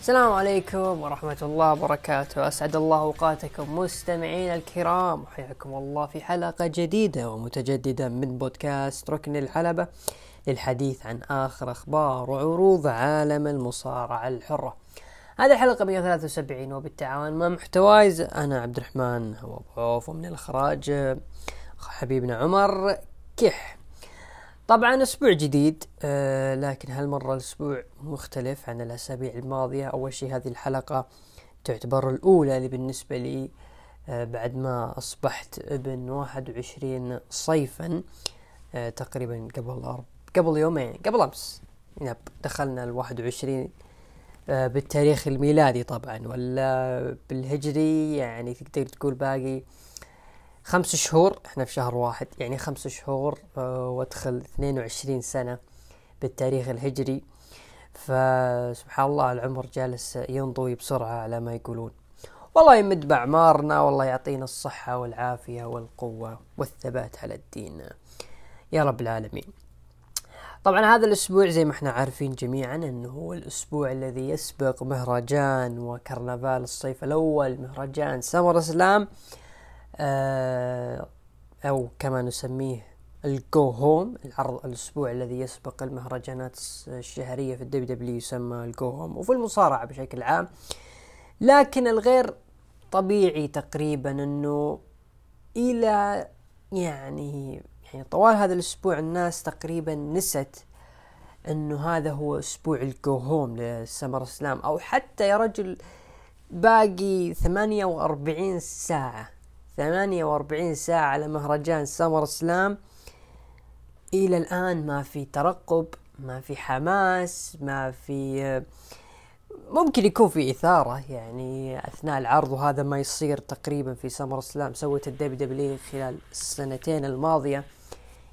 السلام عليكم ورحمة الله وبركاته. أسعد الله أوقاتكم مستمعين الكرام. وحياكم الله في حلقة جديدة ومتجددة من بودكاست ركن الحلبة للحديث عن آخر أخبار وعروض عالم المصارعة الحرة. هذه الحلقة 173 وبالتعاون مع محتوايز. أنا عبد الرحمن أبو عوف ومن الإخراج حبيبنا عمر كح. طبعا أسبوع جديد آه لكن هالمرة الأسبوع مختلف عن الأسابيع الماضية. أول شيء هذه الحلقة تعتبر الأولى اللي بالنسبة لي آه بعد ما أصبحت ابن 21 صيفا آه تقريبا قبل أرب قبل يومين قبل أمس. يب دخلنا ال 21 آه بالتاريخ الميلادي طبعا ولا بالهجري يعني تقدر تقول باقي خمس شهور إحنا في شهر واحد يعني خمس شهور آه وأدخل 22 سنة بالتاريخ الهجري. فسبحان الله العمر جالس ينضوي بسرعة على ما يقولون. والله يمد بأعمارنا والله يعطينا الصحة والعافية والقوة والثبات على الدين. يا رب العالمين. طبعا هذا الأسبوع زي ما إحنا عارفين جميعا إنه هو الأسبوع الذي يسبق مهرجان وكرنفال الصيف الأول مهرجان سمر سلام آه، أو كما نسميه ال go home العرض الأسبوع الذي يسبق المهرجانات الشهرية في ال WW يسمى ال go home وفي المصارعة بشكل عام. لكن الغير طبيعي تقريبا أنه إلى يعني يعني طوال هذا الأسبوع الناس تقريبا نست أنه هذا هو أسبوع ال go home ل SummerSlam أو حتى يا رجل باقي 48 ساعة. ثمانية وأربعين ساعة على مهرجان SummerSlam. إلى الآن ما في ترقب ما في حماس ما في ممكن يكون في إثارة يعني أثناء العرض وهذا ما يصير تقريبا في SummerSlam. سوت ال WW خلال السنتين الماضية.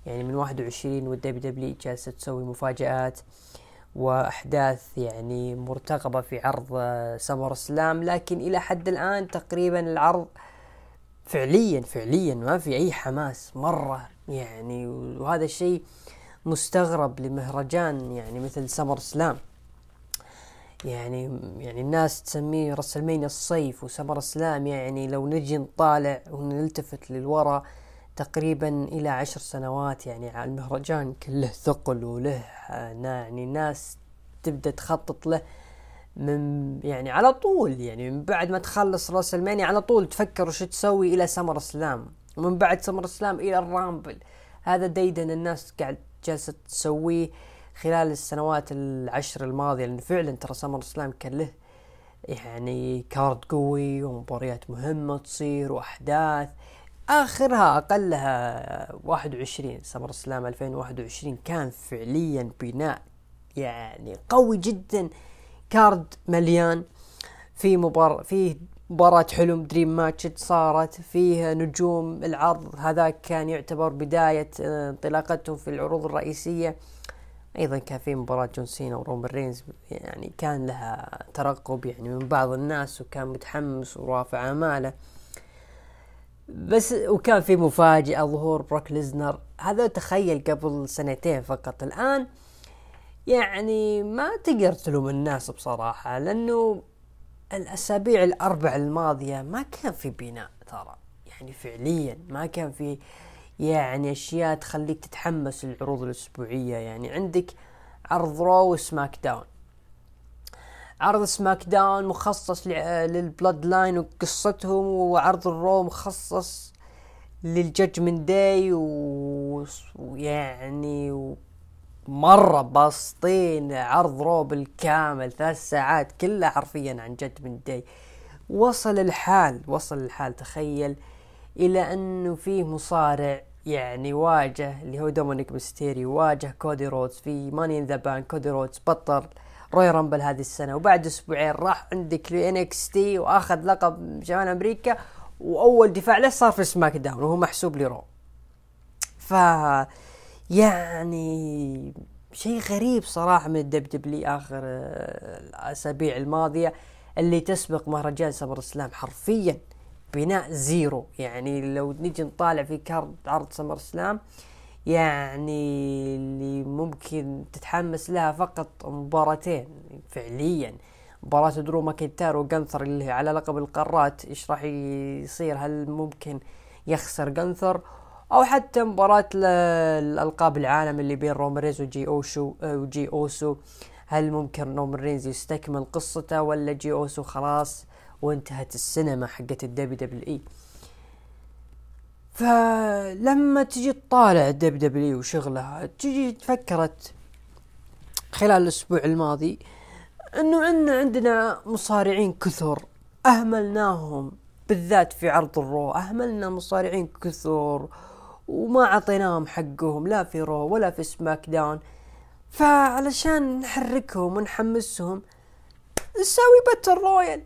يعني من 21 وال WW جالسة تسوي مفاجآت وأحداث يعني مرتقبة في عرض سمر سلام. لكن إلى حد الآن تقريبا العرض فعليا فعليا ما في أي حماس مرة يعني. وهذا الشيء مستغرب لمهرجان يعني مثل سمر سلام يعني يعني الناس تسميه رسلمين الصيف وسمر سلام يعني لو نجي نطالع ونلتفت للوراء تقريبا إلى عشر سنوات يعني على المهرجان كله ثقل وله يعني ناس تبدأ تخطط له من يعني على طول يعني من بعد ما تخلص WrestleMania على طول تفكر وش تسوي إلى SummerSlam ومن بعد SummerSlam إلى ال Rumble. هذا ديدن الناس قاعد جالسة تسويه خلال السنوات العشر الماضية لأن فعلا ترى SummerSlam كان له يعني card قوي ومباريات مهمة تصير وأحداث. آخرها أقلها 21 SummerSlam 2021 كان فعليا بناء يعني قوي جدا. card مليان. في مباراة في مباراة حلم dream match صارت فيه نجوم العرض هذاك كان يعتبر بداية آه، انطلاقتهم في العروض الرئيسية. أيضا كان في مباراة جون سينا ورومان رينز يعني كان لها ترقب يعني من بعض الناس وكان متحمس ورافع أماله. بس وكان في مفاجأة ظهور بروك ليزنر. هذا تخيل قبل سنتين فقط. الآن يعني ما تقدر تلوم الناس بصراحة لأنه الأسابيع الأربع الماضية ما كان في بناء ترى. يعني فعليا ما كان في يعني أشياء تخليك تتحمس للعروض الأسبوعية. يعني عندك عرض Raw و SmackDown عرض SmackDown مخصص لل Bloodline وقصتهم وعرض ال Raw مخصص لل Judgment Day ويعني و... مرة باسطين عرض Raw بالكامل ثلاث ساعات كلها حرفيا عن جد من داي وصل الحال وصل الحال تخيل إلى أنه فيه مصارع يعني واجه اللي هو دومينيك ميستيريو واجه كودي رودز في Money in the Bank كودي رودز بطل Royal Rumble هذه السنة. وبعد أسبوعين راح عندك NXT وأخذ لقب شمال أمريكا وأول دفاع له صار في SmackDown وهو محسوب ل Raw. ف يعني شيء غريب صراحة من ال WWE آخر آه، الأسابيع الماضية اللي تسبق مهرجان سمر السلام حرفيا بناء zero. يعني لو نجي نطالع في card عرض سمر السلام يعني اللي ممكن تتحمس لها فقط مباراتين فعليا. مباراة درو ماكنتاير وجنثر اللي على لقب القارات إيش راح يصير؟ هل ممكن يخسر جنثر أو حتى مباراة الألقاب العالم اللي بين رومان رينز وجي أوسو وجي أوسو. هل ممكن رومان رينز يستكمل قصته ولا جي أوسو خلاص وانتهت السينما حقت ال WWE؟ فلما تجي تطالع ال WWE وشغلها تجي تفكرت خلال الأسبوع الماضي إنه عندنا عندنا مصارعين كثر أهملناهم بالذات في عرض ال Raw أهملنا مصارعين كثر وما اعطيناهم حقهم لا في Raw ولا في SmackDown. فعلشان نحركهم ونحمسهم نسوي battle royal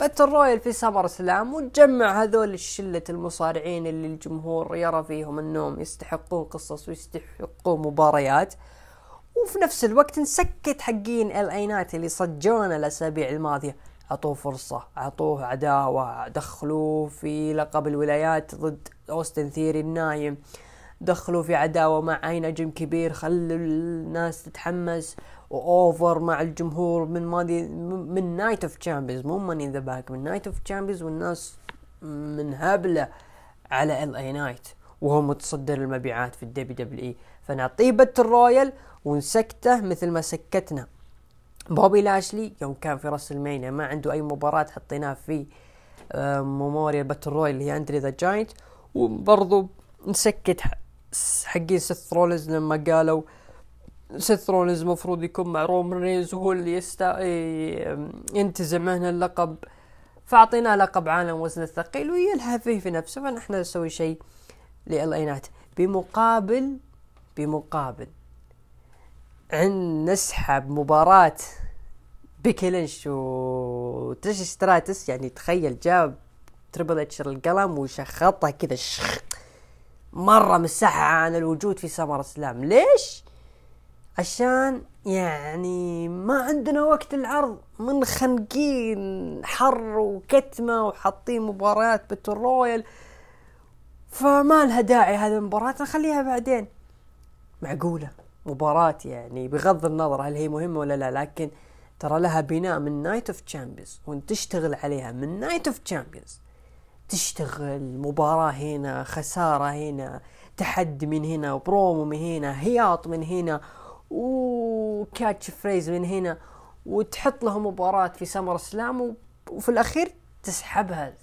battle royal في SummerSlam ونجمع هذول الشلة المصارعين اللي الجمهور يرى فيهم انهم يستحقون قصص ويستحقون مباريات. وفي نفس الوقت نسكت حقين ال LA Knight اللي صجونا الأسابيع الماضية. أعطوه فرصة أعطوه عداوة دخلوه في لقب الولايات ضد أوستن ثيري النايم. دخلوا في عداوة مع اي نجم كبير خلوا الناس تتحمس. و over مع الجمهور من ماضي من Night of Champions مو Money in the Bank من Night of Champions والناس من هبلة على LA Knight وهو متصدر المبيعات في ال WWE. فنعطيه battle royal ونسكته مثل ما سكتنا. بوبي لاشلي يوم كان في WrestleMania ما عنده أي مباراة حطيناه في memorial battle royal اللي هي اندري ذا جاينت وبرضو نسكت حقين سيث رولز لما قالوا سيث رولز المفروض يكون مع رومان رينز وهو اللي يستا ينتزع منه اللقب. فأعطيناه لقب عالم وزن الثقيل ويلهى فيه في نفسه فنحن نسوي شيء ل LA Knight بمقابل بمقابل عن نسحب مباراة بيكي لينش وتريش ستراتس يعني تخيل جاب تريبل اتش القلم وشخطها كذا شخ. مرة مسحها عن الوجود في SummerSlam ليش؟ عشان يعني ما عندنا وقت العرض منخنقين حر وكتمة وحاطين مباريات battle royal فما لها داعي هذه المباراة نخليها بعدين. معقولة؟ مباراة يعني بغض النظر هل هي مهمة ولا لا لكن ترى لها بناء من Night of Champions وانت تشتغل عليها من Night of Champions تشتغل مباراة هنا خسارة هنا تحدي من هنا وبرومو من هنا هياط من هنا و catchphrase من هنا وتحط له مباراة في SummerSlam وفي الأخير تسحبها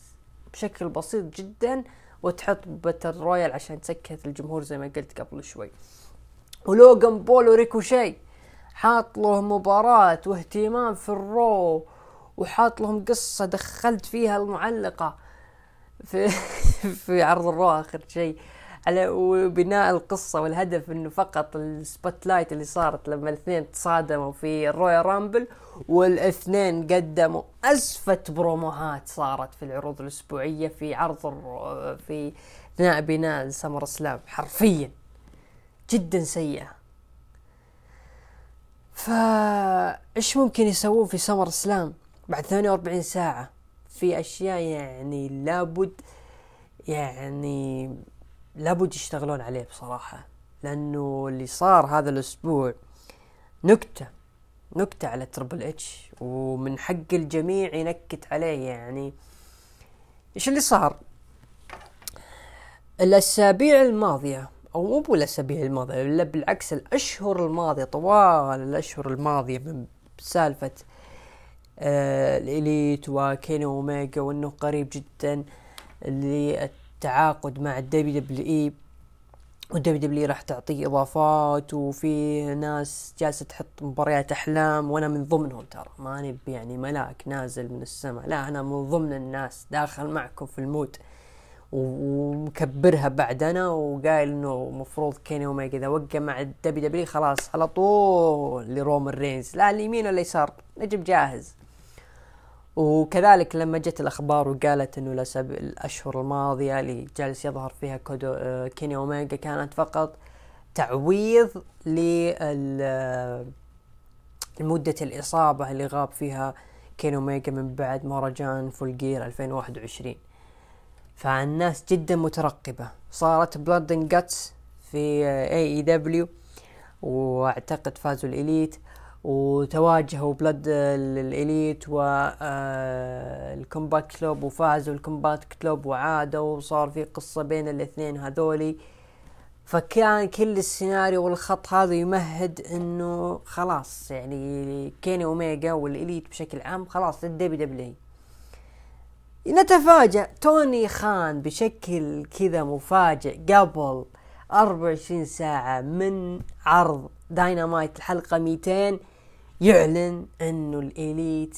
بشكل بسيط جدا وتحط battle royal عشان تسكت الجمهور زي ما قلت قبل شوي. ولوغان بول وريكوشي حاط له مباراة واهتمام في ال Raw وحاط لهم قصة دخلت فيها المعلقة. في في عرض ال Raw آخر شيء. على وبناء القصة والهدف إنه فقط ال spotlight اللي صارت لما الاثنين تصادموا في ال Royal Rumble والاثنين قدموا اسفت بروموهات صارت في العروض الأسبوعية في عرض في أثناء بناء سمر سلام حرفيا. جدا سيئة. فا إيش ممكن يسوون في سمر سلام بعد 48 ساعة؟ في أشياء يعني لابد يعني لابد يشتغلون عليه بصراحة لأنه اللي صار هذا الأسبوع نكتة نكتة على تريبل اتش ومن حق الجميع ينكت عليه يعني. إيش اللي صار؟ الأسابيع الماضية أو مو بالأسابيع الماضية بالعكس الأشهر الماضية طوال الأشهر الماضية من سالفة ال Elite وكيني اوميجا وأنه قريب جدا للتعاقد مع ال WWE. وال WWE راح تعطيه إضافات وفي ناس جالسة تحط مباريات أحلام وأنا من ضمنهم. ترى ماني يعني ملاك نازل من السماء. لا أنا من ضمن الناس داخل معكم في ال mood ومكبرها بعدنا وقايل إنه المفروض كيني اوميجا إذا وقع مع ال WWE خلاص على طول لرومان رينز لا اليمين ولا اليسار. نجم جاهز. وكذلك لما جت الأخبار وقالت إنه الأسب... الأشهر الماضية اللي جالس يظهر فيها كودو آه، كيني اوميجا كانت فقط تعويض لمدة الإصابة اللي غاب فيها كيني أوميجا من بعد مهرجان Full Gear 2021 فالناس جدا مترقبة. صارت Blood and Guts في AEW وأعتقد فازوا ال Elite. وتواجهوا بلد ال Elite وال Combat Club وفازوا ال Combat Club وعادوا وصار في قصة بين الاثنين هذولي. فكان كل السيناريو والخط هذا يمهد إنه خلاص يعني كيني أوميجا وال Elite بشكل عام خلاص لل WWE نتفاجأ. توني خان بشكل كذا مفاجئ قبل 24 ساعة من عرض داينامايت الحلقة 200 يعلن أنه ال Elite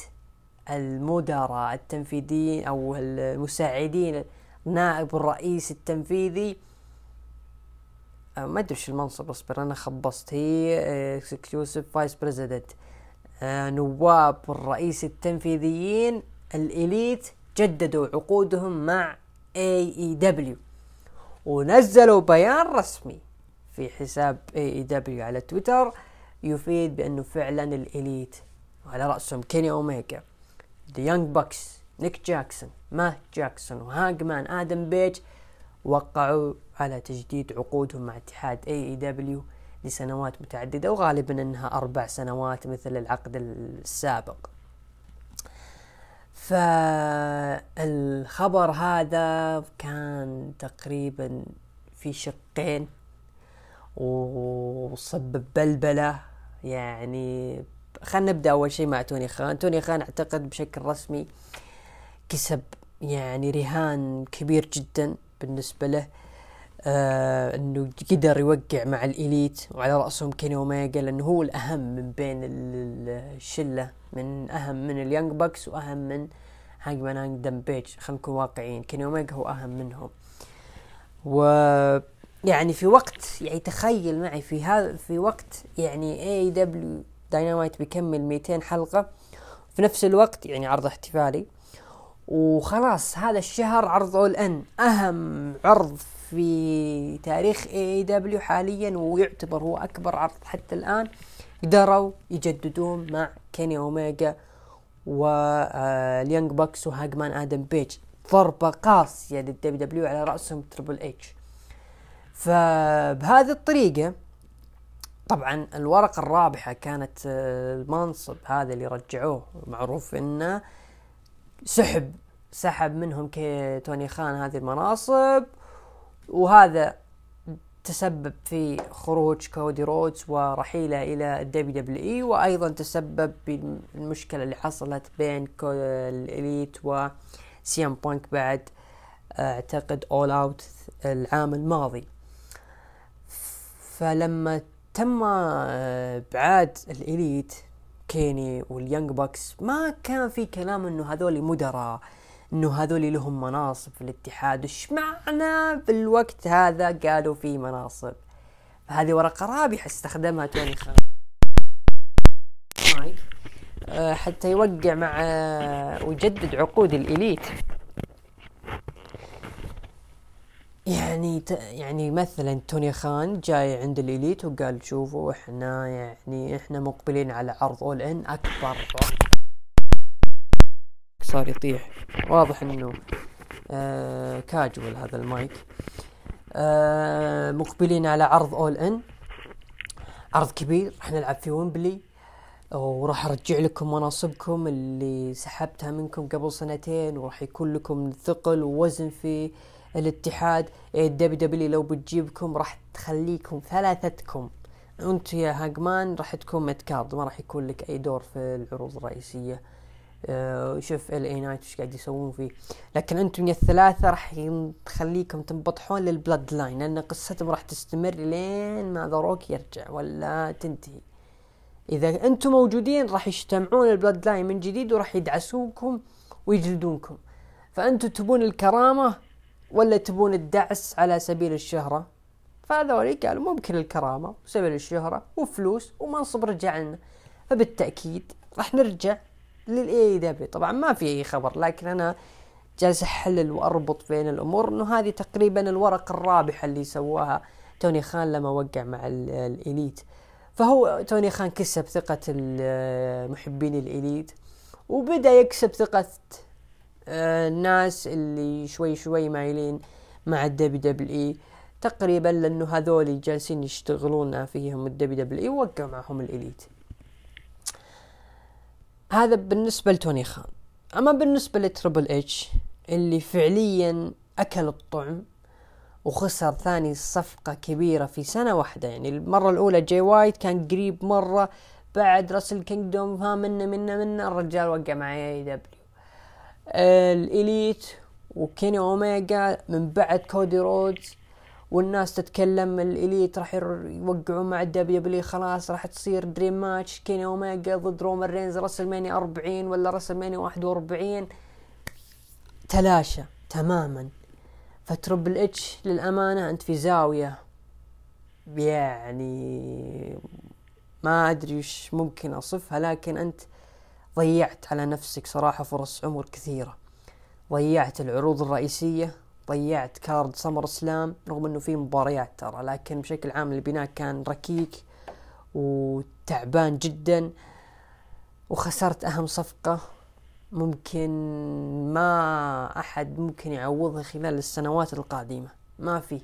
المدراء التنفيذيين أو المساعدين نائب الرئيس التنفيذي ما أدري المنصب أصبر أنا خبصت. هي Executive Vice President نواب الرئيس التنفيذيين ال Elite جددوا عقودهم مع AEW ونزلوا بيان رسمي في حساب AEW على تويتر يفيد بأنه فعلا ال Elite وعلى رأسهم. كيني أوميجا The Young Bucks نيك جاكسون مات جاكسون و Hangman آدم بيج وقعوا على تجديد عقودهم مع اتحاد AEW لسنوات متعددة وغالبا إنها أربع سنوات مثل العقد السابق. فالخبر هذا كان تقريبا في شقين وسبب بلبلة يعني خلينا نبدأ أول شيء مع توني خان. توني خان أعتقد بشكل رسمي كسب يعني رهان كبير جدا بالنسبة له. آه إنه قدر يوقع مع ال Elite وعلى رأسهم كيني أوميجا لأنه هو الأهم من بين الشلة من أهم من ال Young Bucks وأهم من Hangman هانج بيج خلينا نكون واقعيين كيني أوميجا هو أهم منهم. و يعني في وقت يعني تخيل معي في هذا في وقت يعني AEW Dynamite بيكمل 200 حلقة. في نفس الوقت يعني عرض احتفالي. وخلاص هذا الشهر عرض All In أهم عرض في تاريخ AEW حاليا ويعتبر هو أكبر عرض حتى الآن. قدروا يجددون مع كيني اوميجا وال Young Bucks و Hangman آدم بيج. ضربة قاسية لل WWE على رأسهم Triple H فبهذه الطريقة طبعا الورقة الرابحة كانت المنصب هذا اللي رجعوه معروف إنه سحب سحب منهم كي توني خان هذه المناصب وهذا تسبب في خروج كودي رودز ورحيله إلى ال WWE وأيضا تسبب بالمشكلة اللي حصلت بين ال Elite و CM Punk بعد أعتقد All Out العام الماضي. فلما تم ابعاد ال Elite كيني وال Young Bucks ما كان في كلام إنه هذول مدراء إنه هذول لهم مناصب في الاتحاد. وش معنى بالوقت هذا قالوا في مناصب؟ هذه ورقة رابحة استخدمها توني خان. آه، حتى يوقع مع آه، ويجدد عقود ال Elite. يعني ت... يعني مثلا توني خان جاي عند الإليت وقال شوفوا إحنا يعني إحنا مقبلين على عرض أول إن أكبر. صار يطيح. واضح إنه آه كاجوال هذا المايك. آه مقبلين على عرض أول إن. عرض كبير. راح نلعب في ويمبلي. وراح أرجع لكم مناصبكم اللي سحبتها منكم قبل سنتين. وراح يكون لكم ثقل ووزن في الاتحاد ال WWE لو بتجيبكم راح تخليكم ثلاثتكم. أنت يا Hangman راح تكون mid card ما راح يكون لك أي دور في العروض الرئيسية. آه، شوف LA Knight إيش قاعد يسوون فيه. لكن أنتم يا الثلاثة راح تخليكم تنبطحون لل Bloodline لأن قصتهم راح تستمر لين ما The Rock يرجع ولا تنتهي. إذا أنتم موجودين راح يجتمعون ال Bloodline من جديد وراح يدعسونكم ويجلدونكم. فأنتم تبون الكرامة ولا تبون الدعس على سبيل الشهرة؟ فهذول قالوا ممكن الكرامة وسبيل الشهرة وفلوس ومنصب رجع لنا. فبالتأكيد راح نرجع لل AEW طبعا ما في أي خبر لكن أنا جالس أحلل وأربط بين الأمور إنه هذه تقريبا الورقة الرابحة اللي سواها توني خان لما وقع مع ال Elite. فهو توني خان كسب ثقة محبين ال Elite وبدأ يكسب ثقة آه، الناس اللي شوي شوي مايلين مع ال WWE. تقريبا لأنه هذول جالسين يشتغلون فيهم ال WWE وقع معهم ال Elite. هذا بالنسبة لتوني خان. أما بالنسبة ل Triple H اللي فعليا أكل الطعم وخسر ثاني صفقة كبيرة في سنة واحدة. يعني المرة الأولى جاي وايت كان قريب مرة بعد Wrestle Kingdom ها منه منه منه الرجال وقع مع AEW. ال Elite وكيني أوميجا من بعد كودي رودز والناس تتكلم ال Elite راح يوقعون مع ال WWE خلاص راح تصير dream match كيني أوميجا ضد رومان رينز WrestleMania 40 ولا WrestleMania 41 تلاشى تماما. ف Triple H للأمانة أنت في زاوية يعني ما أدري وش ممكن أصفها لكن أنت ضيعت على نفسك صراحة فرص عمر كثيرة. ضيعت العروض الرئيسية ضيعت كارد سمر سلام رغم إنه في مباريات ترى لكن بشكل عام البناء كان ركيك وتعبان جدا وخسرت أهم صفقة. ممكن ما أحد ممكن يعوضها خلال السنوات القادمة. ما في.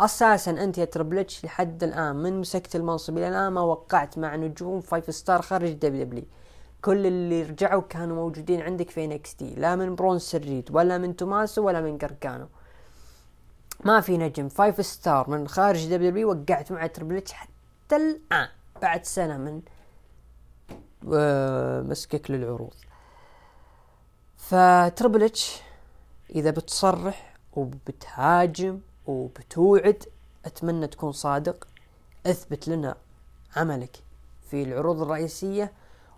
أساسا أنت يا Triple H لحد الآن من مسكت المنصب إلى الآن ما وقعت مع نجوم five star خارج WWE. كل اللي رجعوا كانوا موجودين عندك في NXT لا من برون سترومان ولا من توماسو ولا من قرقانو ما في نجم. five star من خارج WWE وقعت مع Triple حتى الآن بعد سنة من آه، مسكك للعروض. ف Triple H إذا بتصرح وبتهاجم وبتوعد أتمنى تكون صادق أثبت لنا عملك في العروض الرئيسية.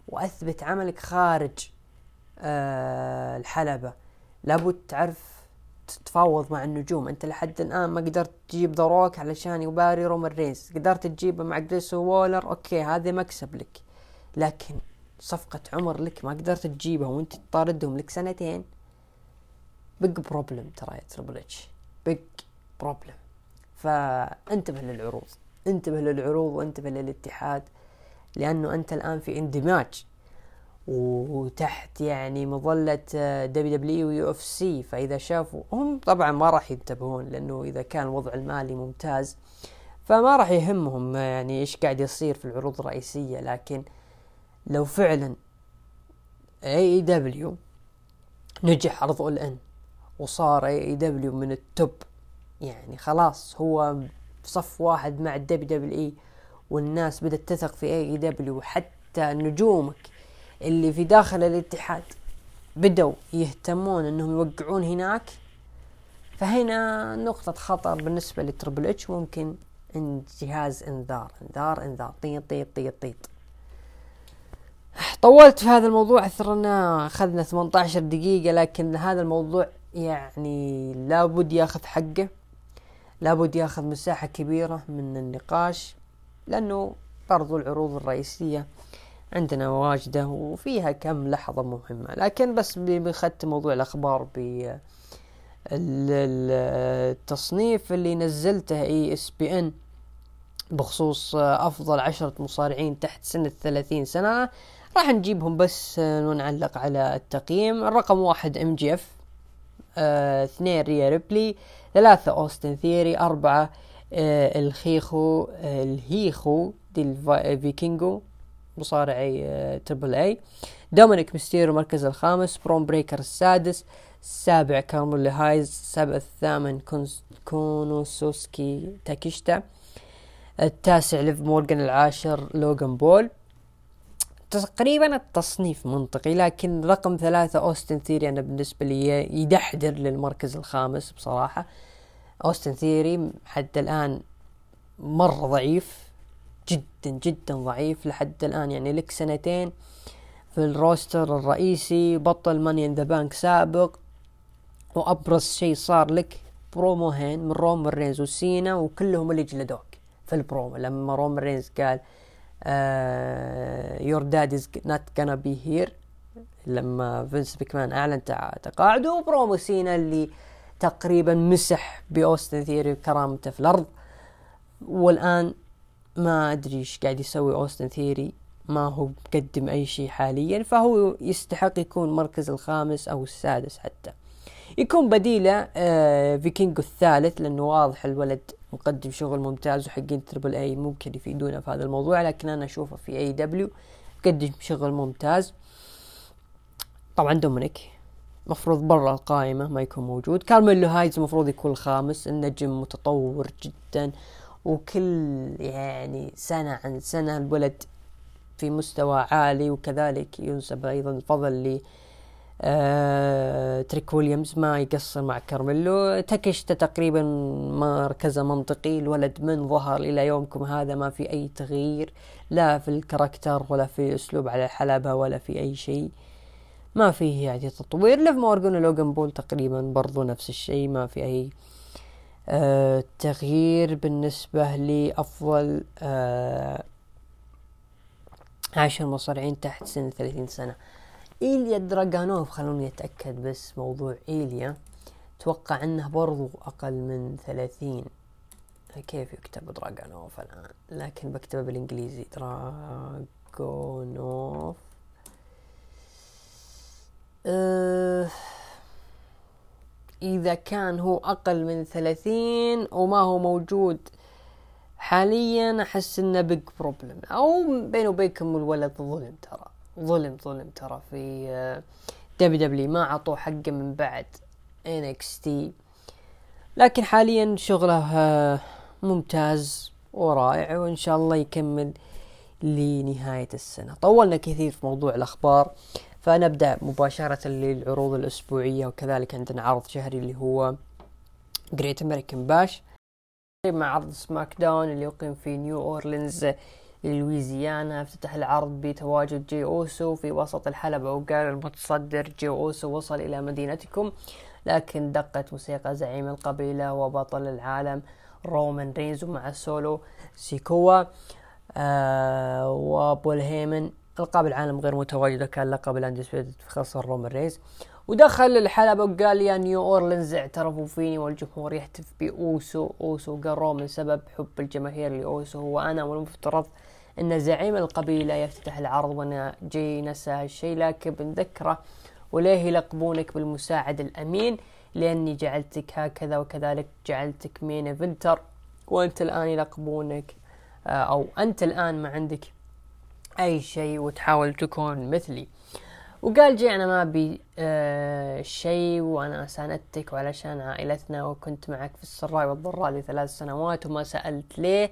وأثبت عملك خارج آه الحلبة. لابد تعرف تتفاوض مع النجوم. أنت لحد الآن ما قدرت تجيب The Rock علشان يباري رومان رينز. قدرت تجيبه مع جريسون وولر okay هذا مكسب لك. لكن صفقة عمرك ما قدرت تجيبها وأنت تطاردهم لك سنتين؟ big problem ترى يا Triple H big problem فانتبه للعروض. انتبه للعروض وانتبه للاتحاد. لأنه أنت الآن في اندماج وتحت يعني مظلة دبليو دبليو ويو إف سي. فإذا شافوا هم طبعا ما راح ينتبهون لأنه إذا كان الوضع المالي ممتاز فما راح يهمهم يعني إيش قاعد يصير في العروض الرئيسية. لكن لو فعلا AEW نجح عرض All In وصار AEW من ال top يعني خلاص هو صف واحد مع ال WWE والناس بدأت تثق في AEW حتى نجومك اللي في داخل الاتحاد بدوا يهتمون إنهم يوقعون هناك. فهنا نقطة خطر بالنسبة لتربل اتش ممكن ان جهاز إنذار إنذار إنذار طيط طيط طيط طيط. طولت في هذا الموضوع اثرنا أخذنا 18 دقيقة لكن هذا الموضوع يعني لابد ياخذ حقه لابد ياخذ مساحة كبيرة من النقاش. لأنه برضو العروض الرئيسية عندنا واجدة وفيها كم لحظة مهمة. لكن بس بختم موضوع الأخبار ب التصنيف اللي نزلته ESPN. بخصوص أفضل عشرة مصارعين تحت سن الثلاثين سنة راح نجيبهم بس ونعلق على التقييم. الرقم واحد MJF اثنين ريا ريبلي ثلاثة أوستن ثيري أربعة آه، El Hijo آه، El Hijo del Vikingo مصارعي آه، AAA دومينيك ميستيرو المركز الخامس برون بريكر السادس السابع كارميلو هايز السابع الثامن كونوسكي تاكيشيتا التاسع ليف مورغان العاشر لوغان بول. تقريبا التصنيف منطقي لكن رقم ثلاثة أوستن ثيري أنا بالنسبة لي يدحدر للمركز الخامس بصراحة. اوستن ثيري حتى الآن مرة ضعيف جدا جدا ضعيف لحد الآن. يعني لك سنتين في ال roster الرئيسي بطل Money in the Bank سابق وأبرز شيء صار لك بروموهين من رومان رينز وسينا وكلهم اللي جلدوك في البرومو. لما رومان رينز قال your dad is not gonna be here لما فينس مكمان أعلن تقاعده وبرومو سينا اللي آه تقريبا مسح بأوستن ثيري كرامته في الأرض. والآن ما أدري إيش قاعد يسوي أوستن ثيري ما هو مقدم أي شيء حاليا فهو يستحق يكون مركز الخامس أو السادس حتى. يكون بديله آه فيكينجو الثالث لأنه واضح الولد مقدم شغل ممتاز وحقين AAA ممكن يفيدونا في هذا الموضوع لكن أنا أشوفه في AEW مقدم شغل ممتاز. طبعا دومينيك. مفروض برا القائمة ما يكون موجود. كارميلو هايز مفروض يكون الخامس النجم متطور جدا وكل يعني سنة عن سنة الولد في مستوى عالي وكذلك ينسب أيضا الفضل ل آه تريك ويليامز ما يقصر مع كارميلو. تاكيشيتا تقريبا مركزه منطقي الولد من ظهر إلى يومكم هذا ما في أي تغيير لا في ال character ولا في أسلوب على الحلبة ولا في أي شيء. ما فيه يعني تطوير. ليف مورجان ولوجان بول تقريبا برضو نفس الشيء ما في أي آه تغيير بالنسبة لأفضل آه عشر مصارعين تحت سن ثلاثين سنة. إيليا دراغانوف خلوني أتأكد بس موضوع إيليا أتوقع أنه برضو أقل من ثلاثين. كيف يكتب دراغانوف الآن؟ لكن بكتبه بالإنجليزي. دراغونوف أه إذا كان هو أقل من ثلاثين وما هو موجود حاليا أحس إنه big problem أو بيني وبينكم الولد ظلم ترى. ظلم ظلم ترى في WWE ما عطوه حقه من بعد NXT. لكن حاليا شغله آه، ممتاز ورائع وإن شاء الله يكمل لنهاية السنة. طولنا كثير في موضوع الأخبار. فنبدأ مباشرة للعروض الأسبوعية وكذلك عندنا عرض شهري اللي هو Great American Bash مع عرض SmackDown اللي يقيم في نيو أورلينز لويزيانا. افتتح العرض بتواجد جي أوسو في وسط الحلبة وقال المتصدر جي أوسو وصل إلى مدينتكم لكن دقت موسيقى زعيم القبيلة وبطل العالم رومان رينز ومع سولو سيكوا آه وبول هيمن القاب العالم غير متواجدة كان لقب ال undisputed خسر رومان رينز ودخل الحلبة وقال يا نيو أورلينز اعترفوا فيني والجمهور يهتف بأوسو. أوسو قال رومان سبب حب الجماهير لأوسو هو أنا والمفترض أن زعيم القبيلة يفتتح العرض وأنا جاي نسى هالشي لكن بنذكره وليه يلقبونك بالمساعد الأمين؟ لأني جعلتك هكذا وكذلك جعلتك main eventer وأنت الآن يلقبونك آه، أو أنت الآن ما عندك أي شيء وتحاول تكون مثلي. وقال جي أنا ما أبي آه شيء وأنا ساندتك وعلشان عائلتنا وكنت معك في السراء والضراء لثلاث سنوات وما سألت ليه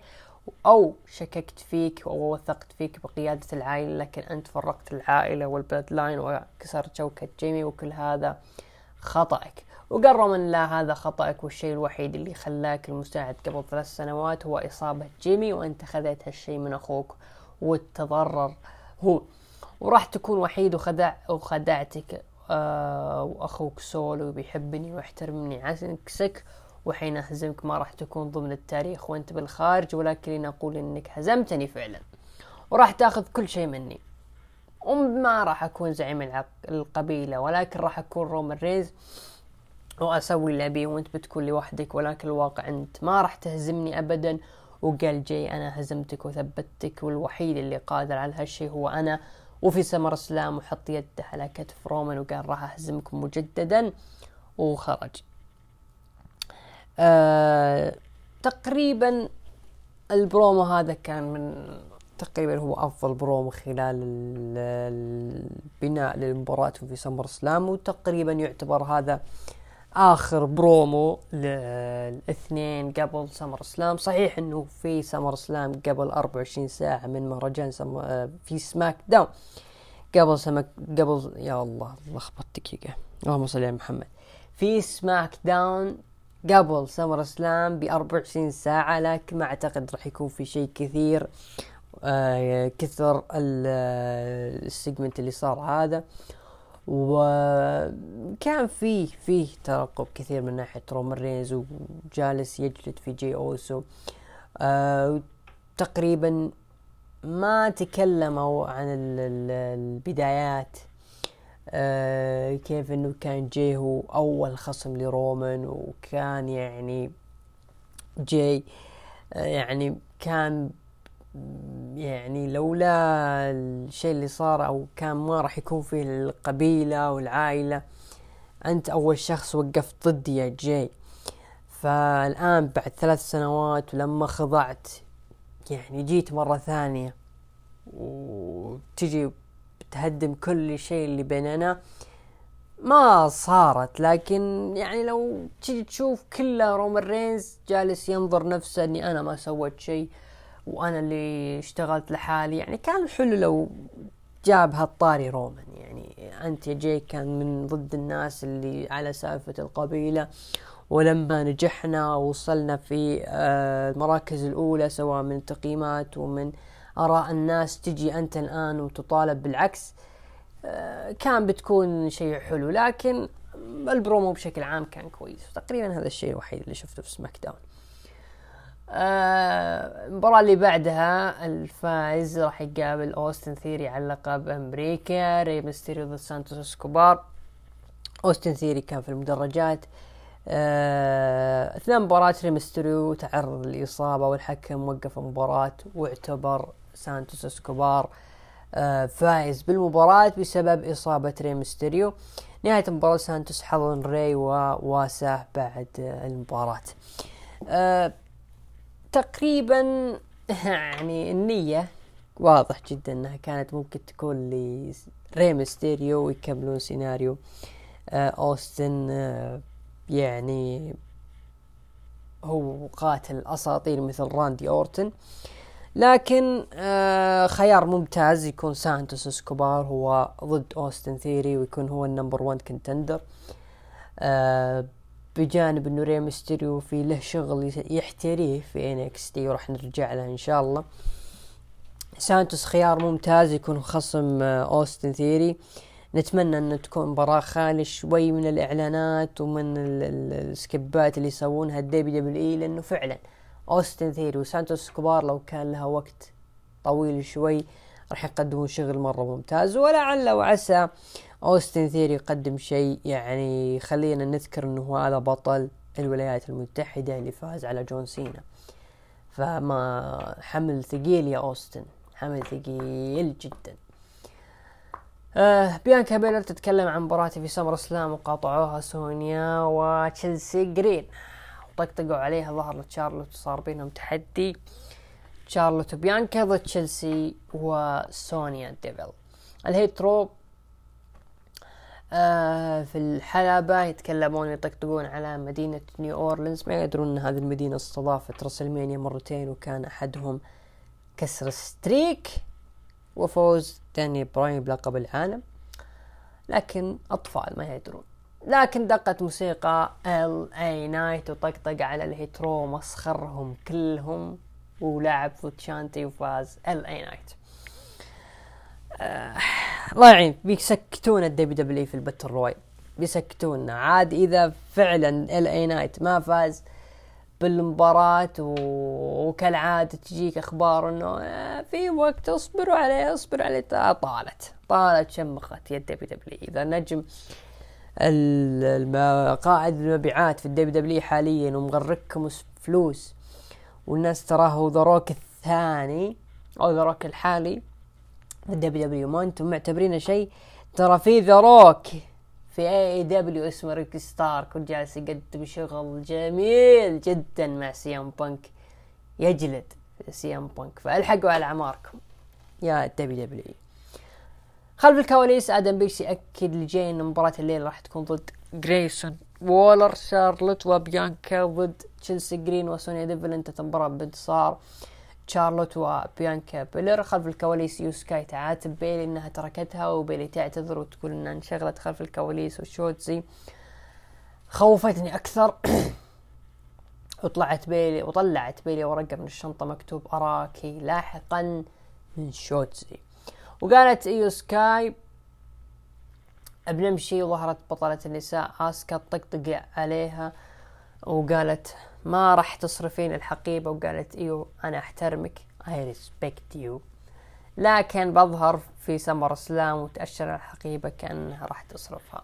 أو شككت فيك أو وثقت فيك بقيادة العائلة لكن أنت فرقت العائلة وال Bloodline وكسرت شوكة جيمي وكل هذا خطأك. وقال رومان لا هذا خطأك والشيء الوحيد اللي خلاك المساعد قبل ثلاث سنوات هو إصابة جيمي وأنت خذيت هالشيء من أخوك. وتضرر. هو وراح تكون وحيد وخدع وخدعتك آه وأخوك سولو بيحبني ويحترمني. عكسك وحين أهزمك ما راح تكون ضمن التاريخ وأنت بالخارج ولكن نقول أنك هزمتني فعلا. وراح تأخذ كل شيء مني. وما راح أكون زعيم القبيلة ولكن راح أكون رومان ريز وأسوي اللي أبيه وأنت بتكون لوحدك ولكن الواقع أنت ما راح تهزمني أبدا. وقال جاي أنا هزمتك وثبتك والوحيد اللي قادر على هالشيء هو أنا. وفي سمر سلام وحط يده على كتف رومان وقال راح أهزمكم مجددا وخرج. آه تقريبا البرومو هذا كان من تقريبا هو أفضل برومو خلال البناء للمباراة في سمر سلام وتقريبا يعتبر هذا آخر برومو للاثنين قبل سمر سلام صحيح إنه في سمر سلام قبل 24 ساعة من مهرجان سم... آه، في سماك داون. قبل سماك قبل يا الله لخبطت دقيقة اللهم صل على محمد. في سماك داون قبل سمر سلام ب 24 ساعة لكن ما أعتقد راح يكون في شيء كثير آه كثر ال segment اللي صار هذا. وكان فيه فيه ترقب كثير من ناحية رومان رينز وجالس يجلد في جاي أوسو. آه تقريبا ما تكلموا عن البدايات. آه كيف إنه كان جاي هو أول خصم لرومان وكان يعني جاي آه يعني كان يعني لولا الشيء اللي صار أو كان ما راح يكون في القبيلة والعائلة أنت أول شخص وقفت ضدي يا جاي فالآن بعد ثلاث سنوات ولما خضعت يعني جيت مرة ثانية وتجي تهدم كل شيء اللي بيننا. ما صارت لكن يعني لو تجي تشوف كله رومان رينز جالس ينظر نفسه إني أنا ما سويت شيء. وأنا اللي اشتغلت لحالي. يعني كان حلو لو جاب هالطاري رومان. يعني أنت يا جاي كان من ضد الناس اللي على سالفة القبيلة. ولما نجحنا ووصلنا في آه، المراكز الأولى سواء من تقييمات ومن آراء الناس تجي أنت الآن وتطالب بالعكس آه، كان بتكون شيء حلو. لكن البرومو بشكل عام كان كويس. تقريبا هذا الشيء الوحيد اللي شفته في سماك داون. المباراة اللي بعدها الفائز راح يقابل أوستن ثيري على لقب أمريكا ري ميستيريو ضد سانتوس إسكوبار. أوستن ثيري كان في المدرجات. آه، اثناء مباراة ري ميستيريو تعرض للإصابة والحكم وقف المباراة واعتبر سانتوس إسكوبار آه فائز بالمباراة بسبب إصابة ري ميستيريو. نهاية المباراة سانتوس حضن ري وواساه بعد المباراة. آه تقريبا يعني النية واضح جدا إنها كانت ممكن تكون لري ميستيريو ويكملون سيناريو آه أوستن آه يعني هو قاتل أساطير مثل راندي أورتن. لكن آه خيار ممتاز يكون سانتوس إسكوبار هو ضد أوستن ثيري ويكون هو ال number 1 contender آه بجانب إنه ري ميستيريو في له شغل يحتريه في ان إكس تي. وراح نرجع له إن شاء الله. سانتوس خيار ممتاز يكون خصم أوستن ثيري. نتمنى ان تكون مباراة خالي شوي من الإعلانات ومن ال skip ات اللي يسوونها الدبليو دبليو إي لأنه فعلا أوستن ثيري وسانتوس إسكوبار لو كان لها وقت طويل شوي راح يقدمون شغل مرة ممتاز. ولعل وعسى أوستن ثيري يقدم شيء يعني خلينا نذكر إنه هذا بطل الولايات المتحدة اللي فاز على جون سينا. فما حمل ثقيل يا أوستن حمل ثقيل جدا. آه بيانكا بيلير تتكلم عن مباراة في سمر سلام وقاطعوها سونيا وتشيلسي جرين. وطقطقوا عليها ظهر لتشارلوت وصار بينهم تحدي. شارلوت وبيانكا ضد تشيلسي وسونيا ديفل. الهيترو في الحلبة يتكلمون يطقطقون على مدينة نيو أورلينز. ما يدرون أن هذه المدينة استضافت رسلمانيا مرتين وكان أحدهم كسر streak وفوز داني براين بلقب العالم. لكن أطفال ما يدرون. لكن دقت موسيقى ال اي نايت وطقطق على الهيترو مسخرهم كلهم ولعب فوت شانتي وفاز ال اي نايت آه الله يعين بيسكتون الدبليو دبليو في البتل روي بيسكتونا عاد إذا فعلا ال إي نايت ما فاز بالمباراة و... وكالعادة تجيك أخبار إنه آه، في وقت اصبروا عليه اصبروا عليه. طالت طالت شمخت يا الدبليو دبليو إذا نجم قائد المبيعات في الدبليو دبليو حاليا ومغرقكم فلوس والناس تراه ذا روك الثاني أو ذا روك الحالي الدبليو دبليو ما أنتم معتبرينه شيء؟ ترى في ذا روك في اي اي دبليو اسمه ريكي ستاركس وجالس يقدم شغل جميل جدا مع سي ام بانك يجلد سي ام بانك فألحقوا على أعماركم يا دبليو دبليو خلف الكواليس آدم بيرس يأكد لجاي ان مباراة الليل راح تكون ضد جريسون وولر شارلوت وبيانكا ضد تشيلسي جرين وسونيا ديفل انتهت بانتصار. شارلوت وبيانكا بيلر خلف الكواليس إيو سكاي تعاتب بيلي إنها تركتها وبيلي تعتذر وتقول إنها انشغلت خلف الكواليس وشوتزي. خوفتني أكثر. وطلعت بيلي وطلعت بيلي ورقة من الشنطة مكتوب أراك لاحقا من شوتزي. وقالت ايو سكاي بنمشي. وظهرت بطلة النساء آسكا طقطق عليها وقالت ما راح تصرفين الحقيبة وقالت إيو أنا أحترمك I respect you. لكن بظهر في سمر سلام وتأشر الحقيبة كأنها راح تصرفها.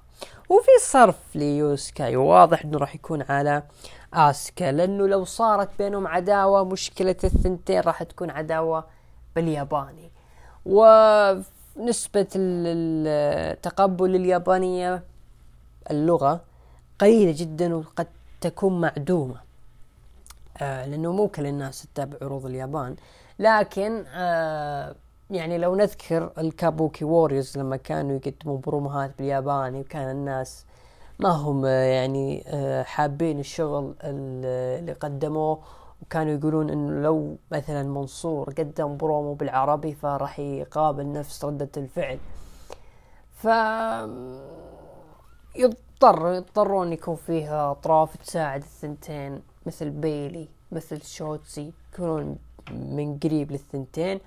وفي صرف لإيو سكاي واضح إنه راح يكون على آسكا لأنه لو صارت بينهم عداوة مشكلة الثنتين راح تكون عداوة بالياباني. ونسبة التقبل اليابانية اللغة قليلة جدا وقد تكون معدومة. آه لأنه مو كل الناس تتابع عروض اليابان. لكن آه يعني لو نذكر الكابوكي ووريرز لما كانوا يقدمون بروموهات بالياباني وكان الناس ما هم يعني آه، حابين الشغل اللي قدموه وكانوا يقولون إنه لو مثلا منصور قدم برومو بالعربي فراح يقابل نفس ردة الفعل. ف يضطر يضطرون يكون فيها أطراف تساعد الثنتين. مثل بيلي مثل شوتزي يكونون من قريب للثنتين.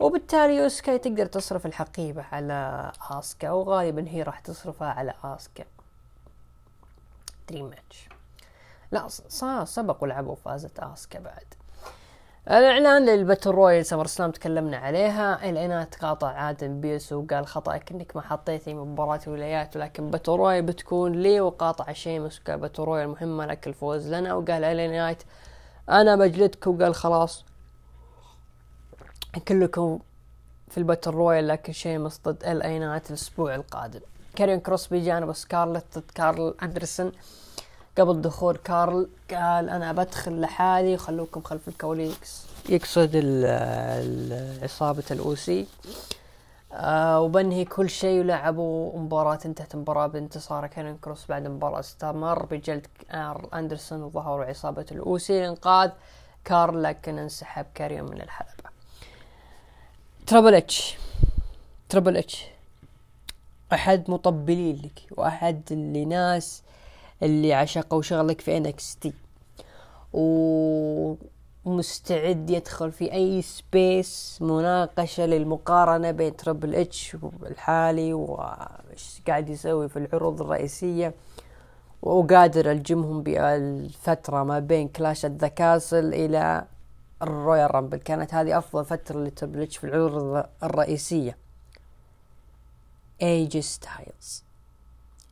وبالتالي ايو سكاي تقدر تصرف الحقيبة على آسكا وغالبا هي راح تصرفها على آسكا. dream match لا سبق ولعبوا فازت آسكا بعد. الإعلان لل battle royal سمر سلام تكلمنا عليها. الاعلانات قاطع ادم بيرس وقال خطأك انك ما حطيتي مباراة ولايات ولكن battle royal بتكون لي وقاطع شيمس وقال battle royal مهمة لك الفوز لنا. وقال الاعلانات أنا بجلدك وقال خلاص كلكم في ال battle royal لكن شيمس ضد LA Knight الأسبوع القادم. كاريون كروس بجانب سكارلت ضد كارل أندرسون. قبل دخول كارل قال أنا بدخل لحالي خلوكم خلف الكواليس يقصد عصابة ال OC. آه وبنهي كل شيء ولعبوا مباراة انتهت مباراة بانتصار. كاريون كروس بعد مباراة استمر بجلد كارل أندرسون وظهروا عصابة ال OC لإنقاذ كارل لكن انسحب كاريون من الحلبة. Triple H. Triple H. أحد مطبلين لك وأحد اللي ناس اللي عشقوا شغلك في NXT ومستعد يدخل في أي space مناقشة للمقارنة بين Triple H الحالي وش قاعد يسوي في العروض الرئيسية. وقادر ألجمهم بالفترة ما بين Clash at the Castle إلى ال Royal Rumble كانت هذه أفضل فترة ل Triple H في العروض الرئيسية. AJ Styles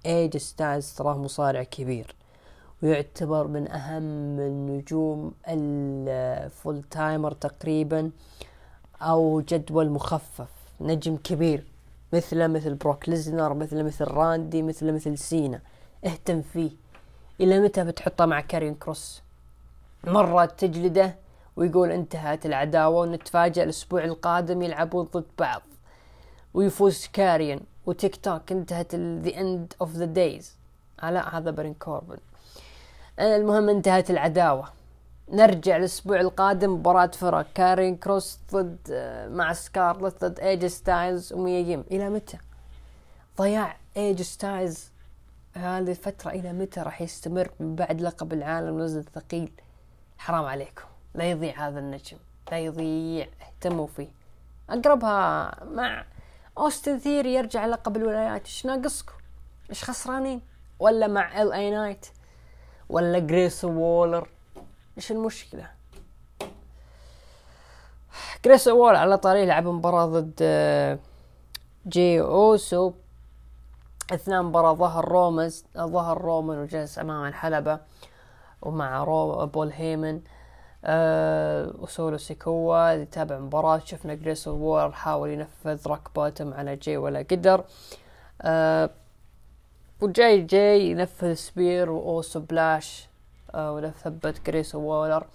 AJ Styles تراه مصارع كبير ويعتبر من أهم النجوم ال full timer تقريبا أو جدول مخفف نجم كبير مثله مثل بروك ليزنر مثله مثل راندي مثله مثل سينا. اهتم فيه. إلى متى بتحطه مع كاريون كروس؟ مرة تجلده ويقول انتهت العداوة ونتفاجأ الأسبوع القادم يلعبون ضد بعض ويفوز كاريون. و tick tock انتهت the End of the Days لا هذا بارون كوربن. المهم انتهت العداوة. نرجع الأسبوع القادم مباراة فرق. كاريون كروس ضد آه، مع سكارلت ضد AJ Styles وميا يم إلى متى؟ ضياع AJ Styles هذه الفترة إلى متى راح يستمر؟ من بعد لقب العالم الوزن الثقيل. حرام عليكم. لا يضيع هذا النجم. لا يضيع. اهتموا فيه. أقربها مع أوستن ثيري يرجع لقب الولايات. إيش ناقصكم؟ إيش خسرانين؟ ولا مع LA Knight ولا جريسون وولر إيش المشكلة؟ جريسون وولر على طاري لعب مباراة ضد آه، جاي اوسو اثناء مباراة ظهر رومان ظهر رومان وجلس أمام الحلبة ومع بول هيمن. أه وسولو سيكوا يتابع مباراة شفنا جريسون وولر حاول ينفذ Rock Bottom على جاي ولا قدر. أه وجاي جاي ينفذ spear و Uso Splash أه وثبت جريسون وولر.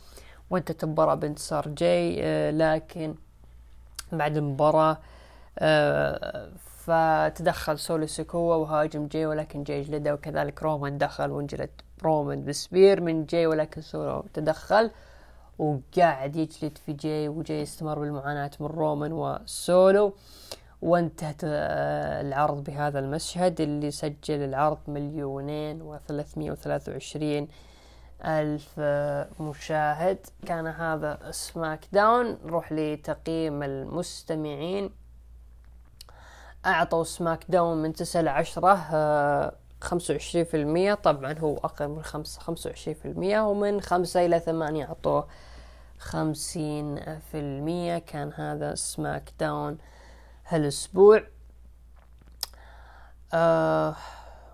وانتهت المباراة بانتصار جاي أه لكن بعد المباراة أه فتدخل سولو سيكوا وهاجم جاي ولكن جاي جلده وكذلك رومان دخل وانجلد رومان ب spear من جاي ولكن سولو تدخل. وقاعد يجلد في جاي وجاي يستمر بالمعاناة من رومان وسولو. وانتهت آه، العرض بهذا المشهد اللي سجل العرض مليونين وثلاثمية وثلاثة وعشرين ألف آه، مشاهد. كان هذا سماك داون. نروح لتقييم المستمعين. أعطوا سماك داون من تسعة لعشرة آه، خمسة وعشرين في المية طبعا هو أقل من خمسة خمسة وعشرين في المية ومن خمسة إلى ثمانية أعطوه خمسين في المية. كان هذا سماك داون هالأسبوع. آه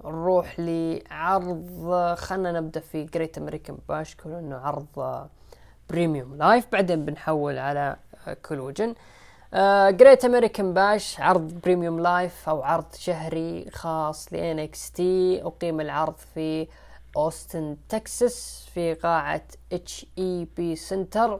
نروح لعرض خلنا نبدأ في Great American Bash كل إنه عرض premium live بعدين بنحول على كلوجن Great American Bash عرض premium live أو عرض شهري خاص ل NXT أقيم العرض في اوستن تكساس في قاعة H-E-B Center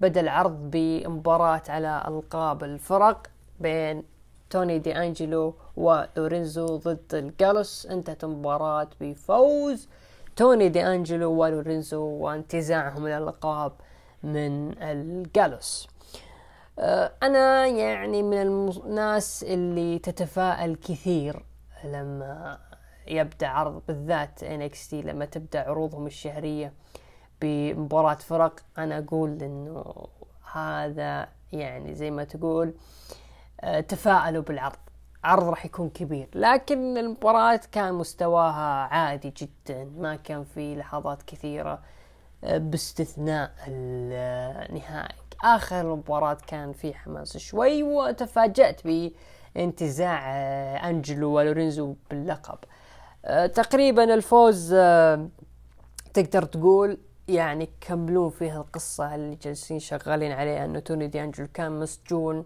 بدأ العرض بمباراة على ألقاب الفرق بين توني دي أنجلو ولورينزو ضد الجالوس. انتهت المباراة بفوز توني دي أنجلو ولورينزو وانتزاعهم الألقاب من الجالوس. آه، أنا يعني من الناس اللي تتفائل كثير لما يبدأ عرض بالذات NXT لما تبدأ عروضهم الشهرية بمباراة فرق. أنا أقول إنه هذا يعني زي ما تقول آه، تفاءلوا بالعرض. عرض راح يكون كبير لكن المباراة كان مستواها عادي جدا. ما كان في لحظات كثيرة. باستثناء النهائي. آخر المباراة كان في حماس شوي وتفاجأت بانتزاع آه، أنجلو ولورينزو باللقب. تقريبا الفوز تقدر تقول يعني كملون فيها القصة اللي جالسين شغالين عليها إنه توني دي أنجلو كان مسجون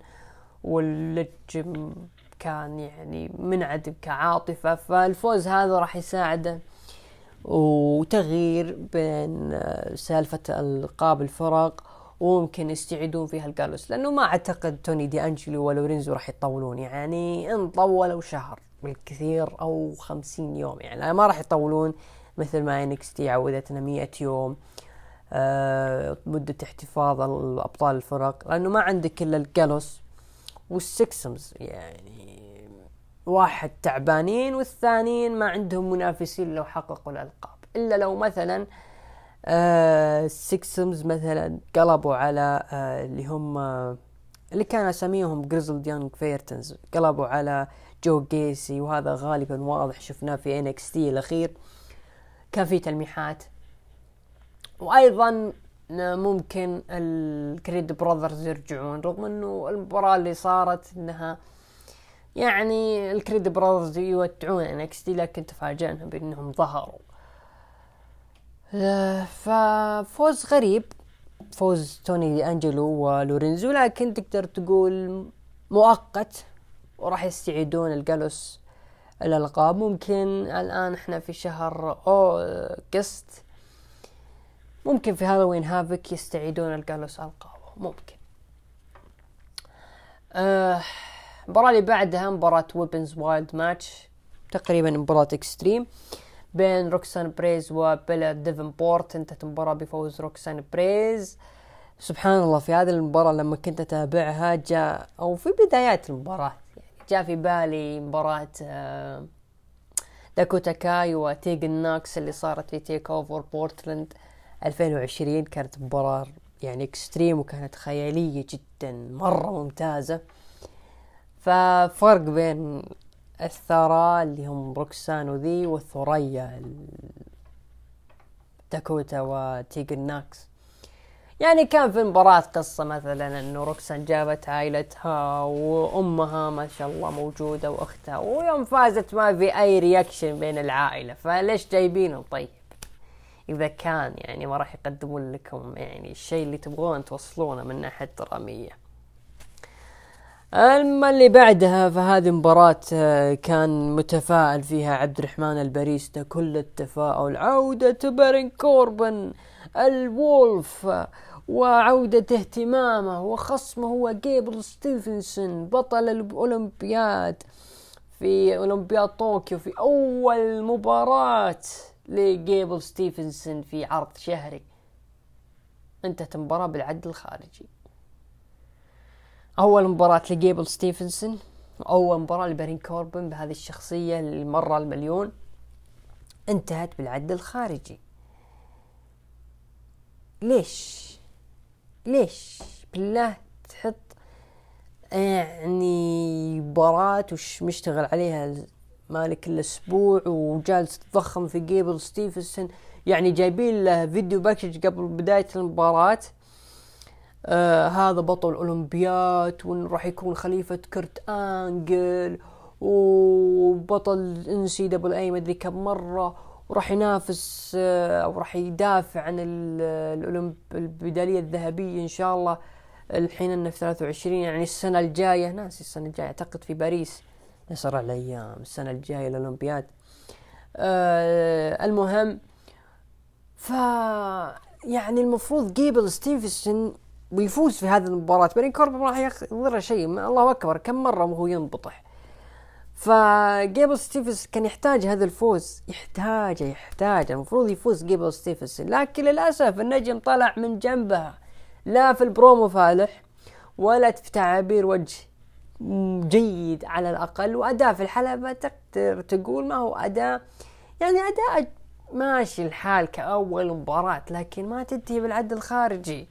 واللجم كان يعني منعدم كعاطفة فالفوز هذا راح يساعده وتغيير بين آه، سالفة ألقاب الفرق وممكن يستعيدون فيها ال Gallus لأنه ما أعتقد توني دي أنجلو ولورينزو راح يطولون. يعني إن طولوا شهر بالكثير أو خمسين يوم يعني. ما راح يطولون مثل ما NXT عودتنا مية يوم آه مدة احتفاظ الأبطال الفرق. لأنه ما عندك إلا ال Gallus وال Schism يعني. واحد تعبانين والثانيين ما عندهم منافسين لو حققوا الألقاب. إلا لو مثلا آه ال Schism مثلا قلبوا على آه اللي هم آه اللي كان أساميهم Grizzled Young Veterans قلبوا على جو جيسي وهذا غالبا واضح شفناه في NXT الأخير. كان في تلميحات. وأيضا ممكن ال Creed Brothers يرجعون رغم إنه المباراة اللي صارت إنها يعني ال Creed Brothers يودعون NXT لكن تفاجأنا بأنهم ظهروا. ففوز غريب. فوز توني دي انجلو ولورينزو لكن تقدر تقول مؤقت وراح يستعيدون الجالوس الألقاب. ممكن الآن إحنا في شهر August. ممكن في Halloween Havoc يستعيدون الجالوس ألقابه. ممكن. آه المباراة اللي بعدها مباراة Weapons Wild match تقريبا مباراة extreme بين روكسان بيريز وبيلا ديفنبورت انتهت المباراة بفوز روكسان بيريز سبحان الله في هذه المباراة لما كنت أتابعها جاء أو في بدايات المباراة يعني جاء في بالي مباراة آه داكوتا كاي وتيجن ناكس اللي صارت في TakeOver بورتلاند 2020 كانت مباراة يعني extreme وكانت خيالية جدا مرة ممتازة. ففرق بين الثرى اللي هم روكسان وذي والثريا داكوتا وتيجن ناكس. يعني كان في المباراة قصة مثلا إنه روكسان جابت عائلتها وأمها ما شاء الله موجودة وأختها ويوم فازت ما في أي reaction بين العائلة. فليش جايبينهم؟ طيب إذا كان يعني ما راح يقدمون لكم يعني الشيء اللي تبغون توصلونه من ناحية درامية. اما اللي بعدها فهذه مباراة آه، كان متفائل فيها عبد الرحمن الباريستا كل التفاؤل عودة بارون كوربن ال Wolf وعودة اهتمامه وخصمه هو جيبل ستيفنسون بطل الأولمبياد في أولمبياد طوكيو في أول مباراة لجيبل ستيفنسون في عرض شهري. انتهت المباراة بالعد الخارجي. أول مباراة لجيبل ستيفنسون أول مباراة لبارون كوربن بهذه الشخصية المرة المليون انتهت بالعد الخارجي. ليش؟ ليش؟ بالله تحط يعني مباراة وش مشتغل عليها مالك الأسبوع وجالس تضخم في جيبل ستيفنسون؟ يعني جايبين له video package قبل بداية المباراة. آه هذا بطل اولمبياد وانه راح يكون خليفة كرت آنجل وبطل NCAA مدري كم مرة وراح ينافس آه أو راح يدافع عن الاولمب الميدالية الذهبية إن شاء الله الحين إنه في 23 يعني السنة الجاية ناسي السنة الجاية أعتقد في باريس يسرع الأيام السنة الجاية الاولمبياد آه المهم ف يعني المفروض جيبل ستيفنسون ويفوز في هذه المباراة. بارون كوربن راح يضر شيء الله أكبر كم مرة وهو ينبطح. فجيبل ستيفنس كان يحتاج هذا الفوز يحتاجه يحتاجه. المفروض يفوز جيبل ستيفنس. لكن للأسف النجم طلع من جنبها. لا في البرومو فالح ولا في تعابير وجه جيد على الأقل. وأداء في الحلبة تقدر تقول ما هو أداء. يعني أداء ماشي الحال كأول مباراة لكن ما تنتهي بالعد الخارجي.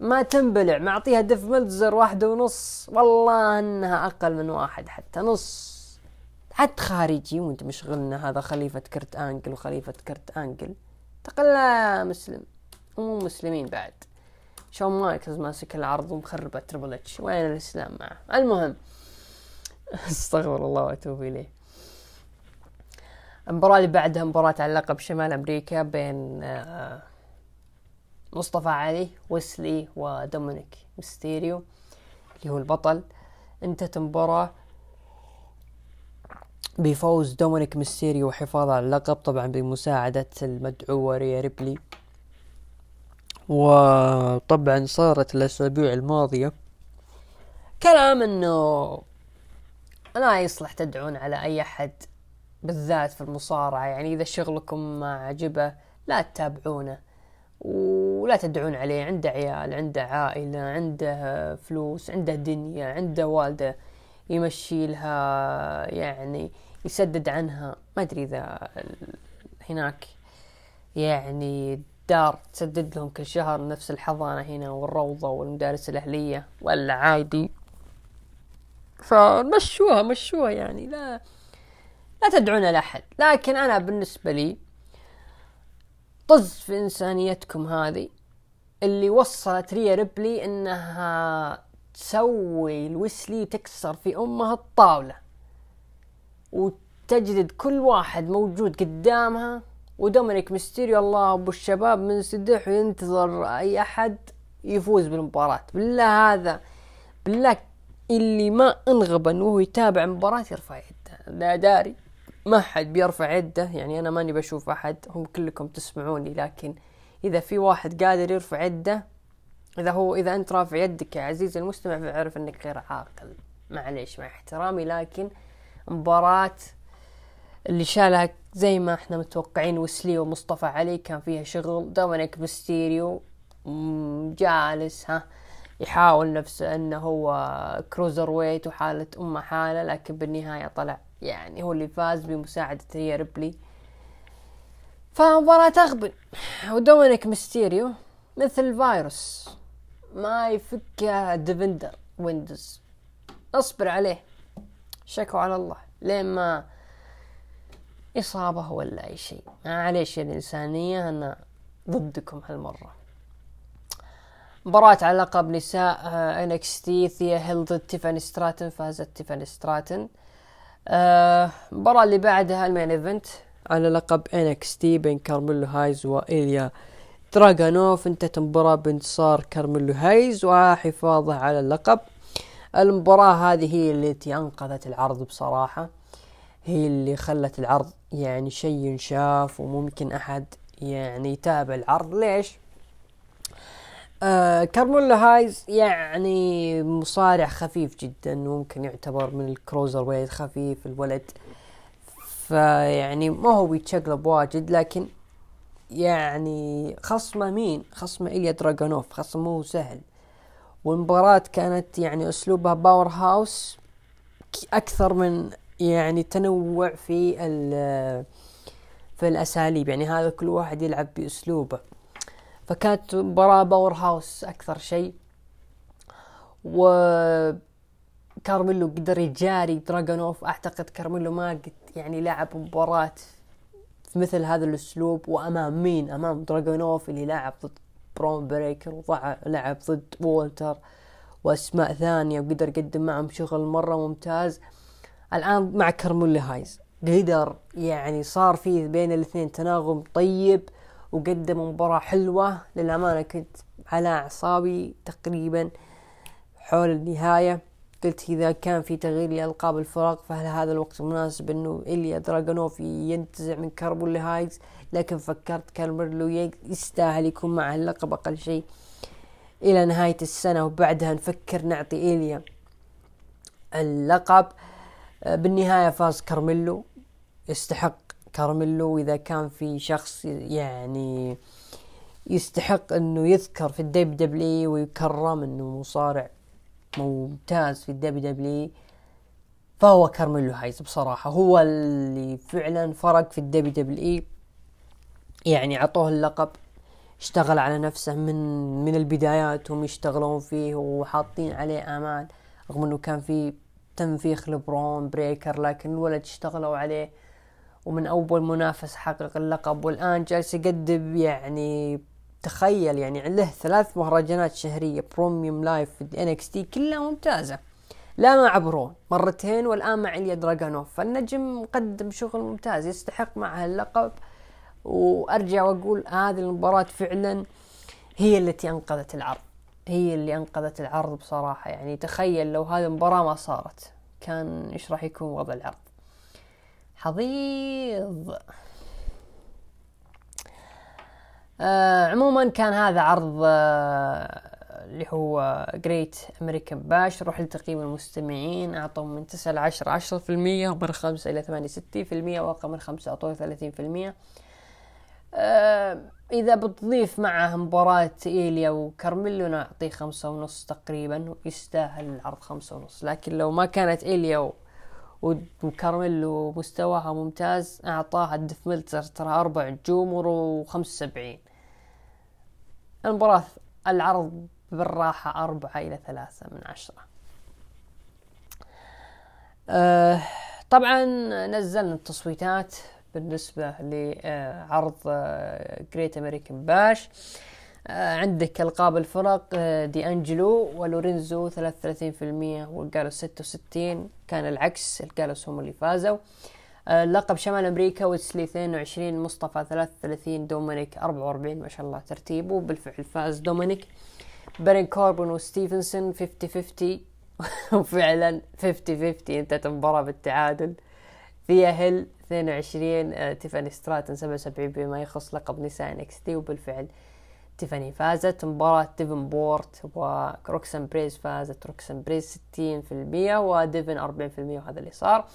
ما تنبلع معطيها ديف ملتزر واحدة ونص. والله إنها أقل من واحد حتى نص. عد خارجي وأنت مشغلنا هذا خليفة كرت آنجل وخليفة كرت آنجل. تقل مسلم ومو مسلمين بعد. شون مايكلز ماسك العرض ومخربة Triple H وين الإسلام معه؟ المهم استغفر الله وأتوب إليه. المباراة اللي بعدها مباراة على لقب شمال أمريكا بين آه مصطفى علي ويس لي ودومينيك ميستيريو اللي هو البطل. انتهت المباراة بفوز دومينيك ميستيريو وحفاظه على اللقب طبعا بمساعدة المدعوة ريا ريبلي. وطبعا صارت الأسابيع الماضية كلام إنه لا يصلح تدعون على أي أحد بالذات في المصارعة. يعني إذا شغلكم ما عجبه لا تتابعونه. ولا تدعون عليه عنده عيال عنده عائلة عنده فلوس عنده دنيا عنده والدة يمشي لها يعني يسدد عنها. ما أدري إذا هناك يعني دار تسدد لهم كل شهر نفس الحضانة هنا والروضة والمدارس الأهلية ولا عادي؟ فمشوها مشوها يعني. لا لا تدعون لأحد. لكن أنا بالنسبة لي طز في إنسانيتكم هذه. اللي وصلت ريا ريبلي إنها تسوي الويسلي وتكسر في أمها الطاولة. وتجلد كل واحد موجود قدامها ودومينيك ميستيريو الله أبو الشباب من سدح وينتظر أي أحد يفوز بالمباراة. بالله هذا بالله اللي ما انغبن وهو يتابع مباراة يرفع يده. لا داري ما حد بيرفع يده يعني أنا ماني بشوف أحد هم كلكم تسمعوني لكن إذا في واحد قادر يرفع يده إذا هو إذا أنت رافع يدك يا عزيزي المستمع فاعرف إنك غير عاقل. معليش مع احترامي لكن مباراة اللي شالها زي ما إحنا متوقعين ويس لي ومصطفى علي كان فيها شغل. دومينيك ميستيريو جالس ها يحاول نفسه إنه هو cruiserweight وحالة أمه حالة لكن بالنهاية طلع يعني هو اللي فاز بمساعدة ريا ريبلي. فمباراة تغبن. ودومينيك ميستيريو مثل فيروس ما يفكها Defender Windows. اصبر عليه. شكوا على الله. لين ما إصابة ولا أي شيء. معليش الإنسانية أنا ضدكم هالمرة. مباراة على لقب نساء NXT ثيا هيل ضد تيفاني ستراتن فازت تيفاني ستراتن. المباراة اللي بعدها ال main event. على لقب تي بين كارميلو هايز وإيليا دراغانوف انتهت المباراة بانتصار كارميلو هايز وحفاظه على اللقب. المباراة هذه هي التي أنقذت العرض بصراحة. هي اللي خلت العرض يعني شيء ينشاف وممكن أحد يعني يتابع العرض. ليش؟ آه كارميلو هايز يعني مصارع خفيف جدا ممكن يعتبر من ال cruiserweight خفيف الولد فيعني ما هو يتشقلب واجد لكن يعني خصمه مين؟ خصمه إيليا دراغونوف خصم مو سهل. والمباراة كانت يعني أسلوبها powerhouse أكثر من يعني تنوع في في الأساليب يعني هذا كل واحد يلعب بأسلوبه. فكانت مباراة powerhouse أكثر شيء. و كارميلو قدر يجاري دراغونوف أعتقد كارميلو ما قد يعني لعب مباراة في مثل هذا الأسلوب وأمام مين؟ أمام دراغونوف اللي لعب ضد برون بريكر ولعب ضد وولتر وأسماء ثانية وقدر يقدم معهم شغل مرة ممتاز. الآن مع كارميلو هايز قدر يعني صار في بين الاثنين تناغم طيب وقدم مباراة حلوة. للأمانة كنت على أعصابي تقريبا حول النهاية. قلت إذا كان في تغيير لألقاب الفرق فهل هذا الوقت مناسب إنه إيليا دراغونوف ينتزع من كارميلو هايز لكن فكرت كارميلو يستاهل يكون معه اللقب أقل شيء إلى نهاية السنة وبعدها نفكر نعطي ايليا اللقب. بالنهاية فاز كارميلو يستحق كارميلو. وإذا كان في شخص يعني يستحق إنه يذكر في ال WWE ويكرم إنه مصارع ممتاز في ال WWE فهو كارميلو هايز بصراحة هو اللي فعلا فرق في ال WWE يعني عطوه اللقب اشتغل على نفسه من من البدايات هم يشتغلون فيه وحاطين عليه آمال رغم إنه كان في تنفيخ لبرون بريكر لكن الولد اشتغلوا عليه. ومن أول منافس حقق اللقب والآن جالس يقدم يعني تخيل يعني له ثلاث مهرجانات شهرية premium live في NXT كلها ممتازة. لا مع برون مرتين والآن مع إيليا دراغونوف فالنجم مقدم شغل ممتاز يستحق معها اللقب. وأرجع وأقول هذه المباراة فعلا هي التي أنقذت العرض. هي اللي أنقذت العرض بصراحة. يعني تخيل لو هذه المباراة ما صارت كان إيش راح يكون وضع العرض؟ حضيض آه عموما كان هذا عرض آه اللي هو جريت امريكان باش نروح لتقييم المستمعين أعطوا من تسعة لعشرة عشرة في المية ومن خمسة إلى ثمانية ستين في المية وأقل من خمسة اعطوه ثلاثين في المية. آه إذا بتضيف معه مباراة إيليا وكارميلو نعطيه خمسة ونص تقريبا ويستاهل العرض خمسة ونص. لكن لو ما كانت إيليا وكارميلو مستواها ممتاز أعطاها الدف ملتر ترى أربع نجوم وخمس سبعين المباراة العرض بالراحة أربعة إلى ثلاثة من عشرة. أه طبعا نزلنا التصويتات بالنسبة لعرض Great American Bash عندك ألقاب الفرق أه، دي أنجلو ولورينزو 33% والجالوس 66 كان العكس الجالوس هم اللي فازوا. أه، لقب شمال أمريكا ويسلي 22 مصطفى 33 دومينيك 44 ما شاء الله ترتيبه بالفعل فاز دومينيك. بين كوربن وستيفنسون 50 50 وفعلا 50 50 انتهت المباراة بالتعادل. ثيا هيل 22 آه، تيفاني ستراتن 77 بما يخص لقب نساء NXT. وبالفعل تيفاني فازت. مباراة ديفن بورت وروكسن بريز فازت. روكسن بريز 60% وديفن 40% وهذا اللي صار.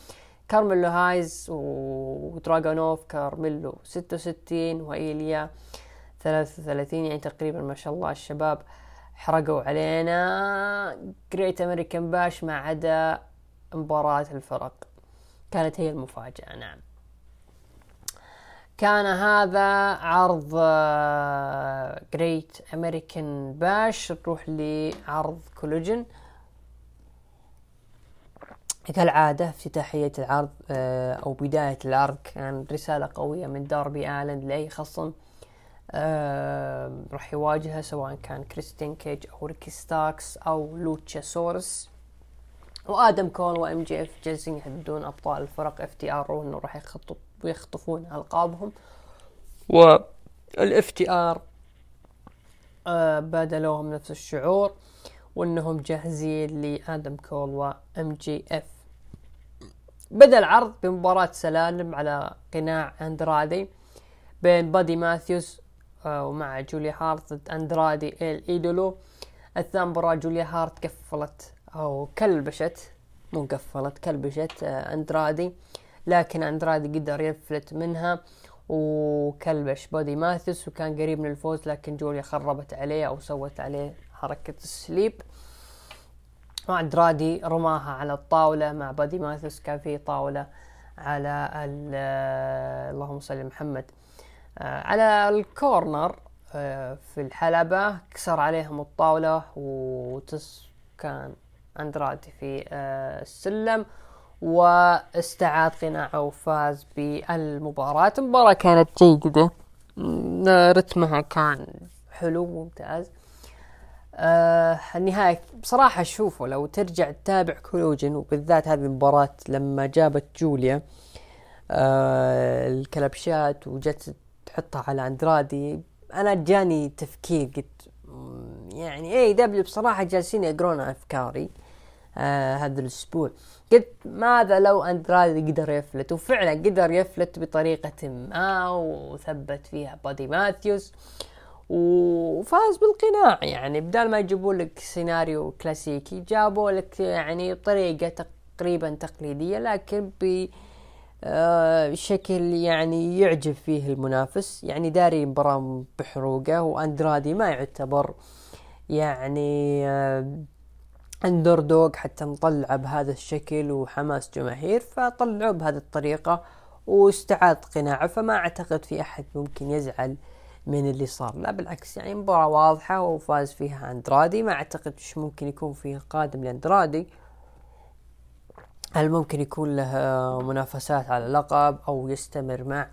كارميلو هايز ودراغونوف كارميلو 66 وإيليا 33 يعني تقريبا ما شاء الله الشباب حرقوا علينا. Great American Bash ما عدا مباراة الفرق. كانت هي المفاجأة نعم. كان هذا عرض Great American Bash نروح لعرض Collision كالعادة افتتاحية العرض آه، أو بداية العرض كان رسالة قوية من داربي آلند لأي خصم آه راح يواجهه سواء كان كريستيان كيج أو ريكي ستاركس أو لوتشاسورس وآدم كول و MJF جالسين يحددون أبطال الفرق FTR وإنه راح يخطط ويخطفون ألقابهم. وال FTR آه بادلوهم نفس الشعور وإنهم جاهزين لآدم كول و MJF. بدأ العرض بمباراة سلالم على قناع أندرادي بين بادي ماثيوس ومع جوليا هارت ضد أندرادي الايدولو الثاني مباراة جوليا هارت قفلت أو كلبشت مو قفلت كلبشت آه، أندرادي. لكن أندرادي قدر يفلت منها وكلبش بادي ماثيوس وكان قريب من الفوز لكن جوليا خربت عليه أو سوت عليه حركة ال sleep. اندرادي رماها على الطاولة مع بادي ماثيوس كان في طاولة على آه، اللهم صل محمد. آه، على الكورنر آه، في الحلبة كسر عليهم الطاولة وتس كان أندرادي في السلم واستعاد قناعه وفاز بالمباراة. المباراة كانت جيدة رتمها كان حلو وممتاز آه النهاية بصراحة شوفوا لو ترجع تتابع كولوجن وبالذات هذه المباراة لما جابت جوليا آه الكلبشات وجت تحطها على أندرادي أنا جاني تفكير قلت يعني AEW بصراحة جالسين يقرون أفكاري آه هذا الأسبوع. قلت ماذا لو أندرادي قدر يفلت؟ وفعلا قدر يفلت بطريقة ما وثبت فيها بادي ماثيوس. وفاز بالقناع. يعني بدال ما يجيبوا لك سيناريو كلاسيكي جابوا لك يعني طريقة تقريبا تقليدية لكن ب آه، يعني يعجب فيه المنافس. يعني داري مباراة بحروقه وأندرادي ما يعتبر يعني اندر دوغ حتى نطلعه بهذا الشكل وحماس جماهير فطلعوه بهذه الطريقة واستعاد قناعه. فما أعتقد في أحد ممكن يزعل من اللي صار. لا بالعكس يعني مباراة واضحة وفاز فيها أندرادي. ما أعتقد إيش ممكن يكون فيه قادم لأندرادي. هل ممكن يكون له منافسات على اللقب أو يستمر مع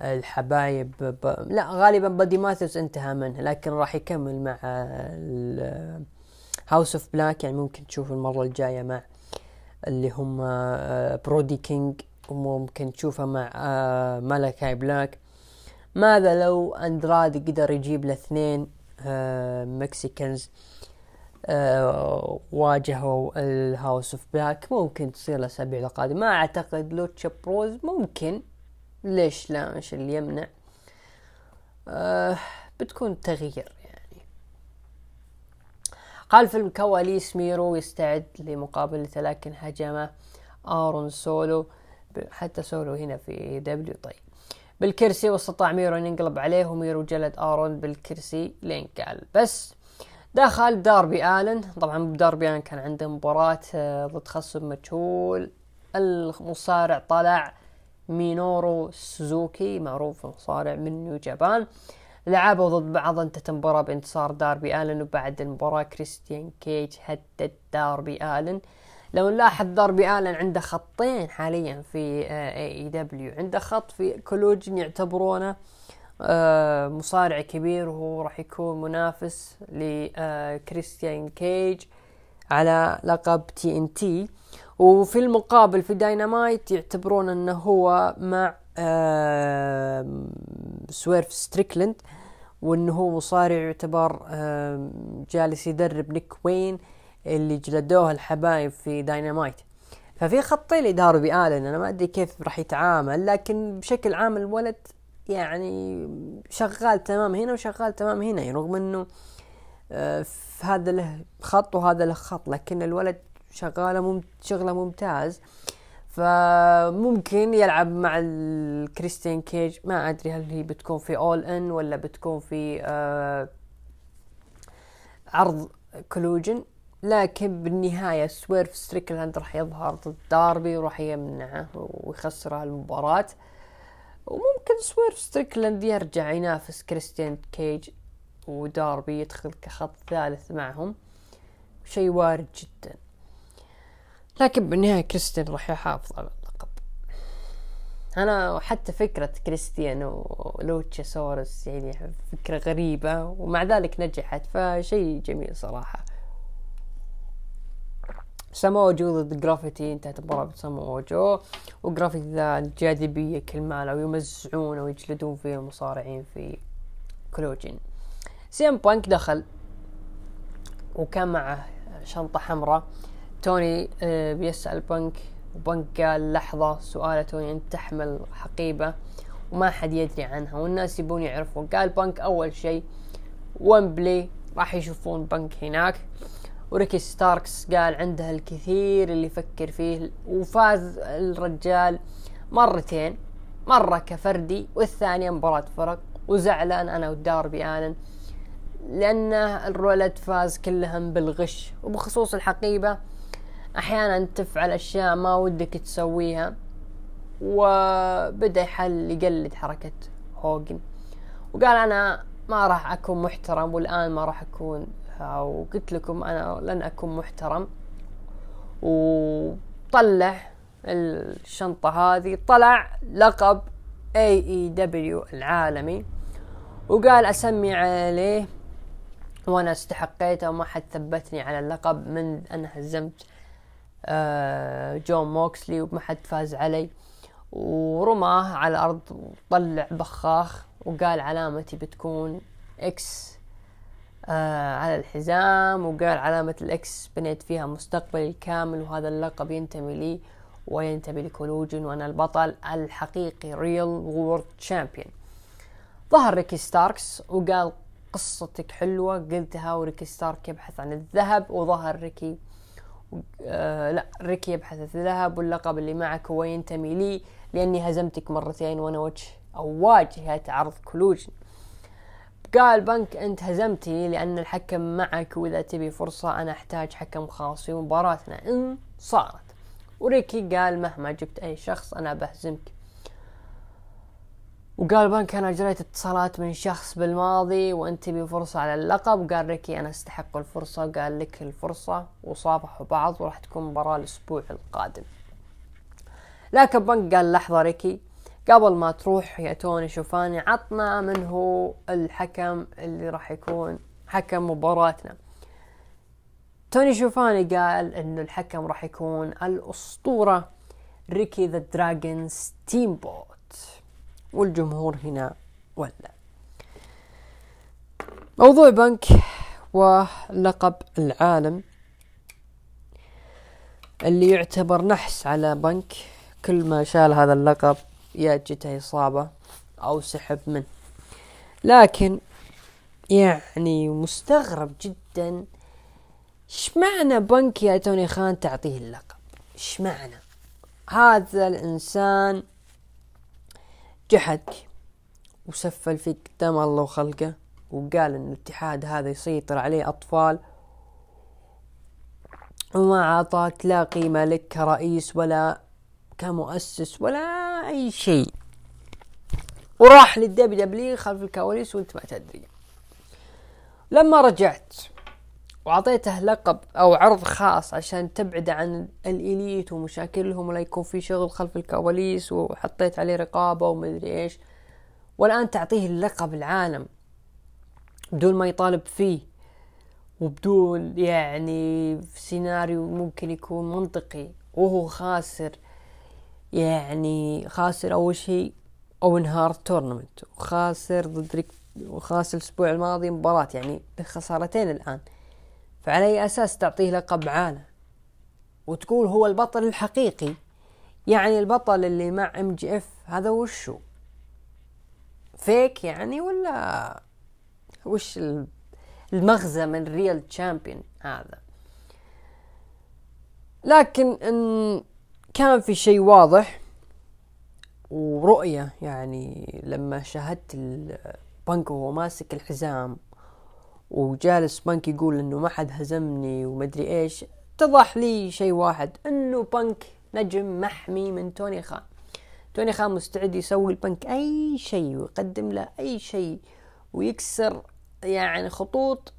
الحبايب ب... لا غالبا بادي ماثيوس انتهى منه لكن راح يكمل مع House of Black يعني ممكن تشوف المرة الجاية مع اللي هم برودي كينج وممكن تشوفه مع ملكاي بلاك ماذا لو اندرادي قدر يجيب له اثنين Mexicans آه، واجهوا ال House of Black ممكن تصير الأسابيع القادمة. ما أعتقد Lucha Bros ممكن. ليش لا؟ إيش اللي يمنع؟ آه بتكون تغيير يعني. خلف الكواليس ميرو يستعد لمقابلته لكن هجمة آرون سولو حتى سولو هنا في AEW. طيب. بالكرسي واستطاع ميرو ان ينقلب عليه وميرو جلد آرون بالكرسي لين قال بس. دخل داربي آلن. طبعا داربي آلن كان عنده مباراة آه، ضد خصم مجهول. المصارع طلع مينورو سوزوكي معروف مصارع من New Japan. لعبوا ضد بعض انتهت المباراة بانتصار داربي آلن. وبعد المباراة كريستيان كيج هدد داربي آلن. لو نلاحظ داربي آلن عنده خطين حاليا في AEW عنده خط في Collision يعتبرونه آه، مصارع كبير وهو راح يكون منافس لكريستيان كيج على لقب TNT وفي المقابل في داينامايت يعتبرون إنه هو مع آه سويرف ستريكلند وإنه هو مصارع يعتبر آه جالس يدرب نيك وين اللي جلدوه الحبايب في داينامايت ففي خطين لداربي الن أنا ما أدري كيف راح يتعامل لكن بشكل عام الولد يعني شغال تمام هنا وشغال تمام هنا يعني رغم إنه آه في هذا له خط وهذا له خط لكن الولد شغاله ممت... شغله ممتاز. فممكن يلعب مع الكريستيان كيج ما أدري هل هي بتكون في All In ولا بتكون في آه عرض Collision لكن بالنهاية سويرف ستريكلاند راح يظهر ضد داربي وراح يمنعه ويخسر المباراة وممكن سويرف ستريكلاند يرجع ينافس كريستيان كيج وداربي يدخل كخط ثالث معهم. شيء وارد جدا. لكن بالنهاية كريستيان راح يحافظ على اللقب. أنا حتى فكرة كريستيان ولوتشاسورس يعني فكرة غريبة ومع ذلك نجحت فشيء جميل صراحة. سامو جو ضد جرافيتي انتهت المباراة بسامو جو. وجرافيتي ذا الجاذبية كل ماله ويمزعون ويجلدون فيه المصارعين في Collision. سي ام بانك دخل وكان معه شنطة حمراء. توني آه، بيسأل بنك وبنك قال لحظة سؤال توني أنت تحمل حقيبة وما حد يدري عنها والناس يبون يعرفون. قال بنك أول شيء ويمبلي راح يشوفون بنك هناك. وريكي ستاركس قال عنده الكثير اللي يفكر فيه وفاز الرجال مرتين مرة كفردي والثانية مباراة فرق وزعلان أنا وداربي آلن لأن الولد فاز كلهم بالغش وبخصوص الحقيبة أحيانا تفعل أشياء ما ودك تسويها وبدأ يحل يقلد حركة هوجن. وقال أنا ما راح أكون محترم والآن ما راح أكون وقلت لكم أنا لن أكون محترم. وطلع الشنطة هذه طلع لقب AEW العالمي. وقال أسمي عليه وأنا استحقيته وما حد ثبتني على اللقب من أن هزمت آه، جون موكسلي وما حد فاز علي. ورماه على الأرض وطلع بخاخ وقال علامتي بتكون X آه على الحزام وقال علامة ال X بنيت فيها مستقبلي الكامل وهذا اللقب ينتمي لي وينتمي ل Collision وأنا البطل الحقيقي real world champion ظهر ريكي ستاركس وقال قصتك حلوة قلتها وريكي ستارك يبحث عن الذهب وظهر ريكي آه لا ريكي يبحث عن الذهب واللقب اللي معك هو ينتمي لي لأني هزمتك مرتين وأنا وجه أو واجهة عرض كلوجن قال بنك أنت هزمتني لأن الحكم معك وإذا تبي فرصة أنا أحتاج حكم خاص في مباراتنا. إن صارت. وريكي قال مهما جبت أي شخص أنا بهزمك. وقال بنك أنا جريت اتصالات من شخص بالماضي وانت تبي فرصة على اللقب. وقال ريكي أنا أستحق الفرصة. وقال لك الفرصة وصافحوا بعض وراح تكون مباراة الأسبوع القادم. لكن بنك قال لحظة ريكي قبل ما تروح يا توني شوفاني عطنا من هو الحكم اللي راح يكون حكم مباراتنا. توني شوفاني قال إنه الحكم راح يكون الأسطورة ريكي The Dragon ستيمبوت والجمهور هنا ولا موضوع بنك ولقب العالم اللي يعتبر نحس على بنك كل ما شال هذا اللقب. يا جته إصابة أو سحب منه لكن يعني مستغرب جدا إيش معنى بنك يا توني خان تعطيه اللقب؟ إيش معنى؟ هذا الإنسان جحدك وسفل فيك قدام الله وخلقه وقال ان الاتحاد هذا يسيطر عليه أطفال وما أعطاك لا قيمة لك كرئيس ولا كمؤسس ولا أي شيء. وراح لل WW خلف الكواليس وانت ما تدري. لما رجعت وعطيته لقب أو عرض خاص عشان تبعد عن ال Elite ومشاكلهم ولا يكون في شغل خلف الكواليس وحطيت عليه رقابة ومدري إيش والآن تعطيه اللقب العالم بدون ما يطالب فيه وبدون يعني سيناريو ممكن يكون منطقي وهو خاسر. يعني خاسر أول شيء أوين هارت tournament وخاسر ضد ريك وخاسر الأسبوع الماضي مباراة يعني خسارتين الآن. فعلى أي أساس تعطيه لقب عالم؟ وتقول هو البطل الحقيقي. يعني البطل اللي مع MJF هذا وشو فيك يعني ولا وش المغزى من ريال تشامبيون هذا؟ لكن إن كان في شيء واضح ورؤية يعني لما شاهدت البنك وهو ماسك الحزام وجالس بنك يقول إنه ما حد هزمني ومدري إيش اتضح لي شيء واحد إنه بنك نجم محمي من توني خان. توني خان مستعد يسوي لبنك أي شيء ويقدم له أي شيء ويكسر يعني خطوط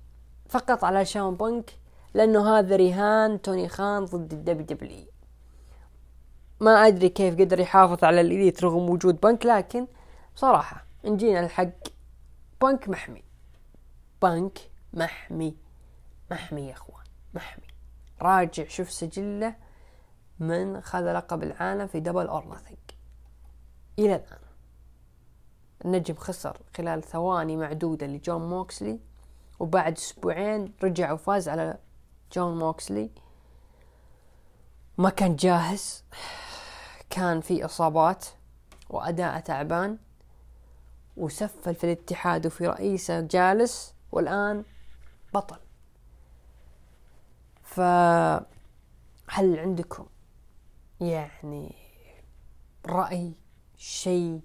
فقط علشان بنك لأنه هذا رهان توني خان ضد ال WWE. ما أدري كيف قدر يحافظ على الإليت رغم وجود بنك لكن صراحة إن جينا الحق بنك محمي. بنك محمي. محمي يا أخوان محمي. راجع شوف سجله من خذ لقب العالم في Double or Nothing إلى الآن. النجم خسر خلال ثواني معدودة لجون موكسلي وبعد أسبوعين رجع وفاز على جون موكسلي. ما كان جاهز. كان في إصابات واداءه تعبان وسفل في الاتحاد وفي رئيسه جالس والآن بطل. فهل عندكم يعني رأي شيء؟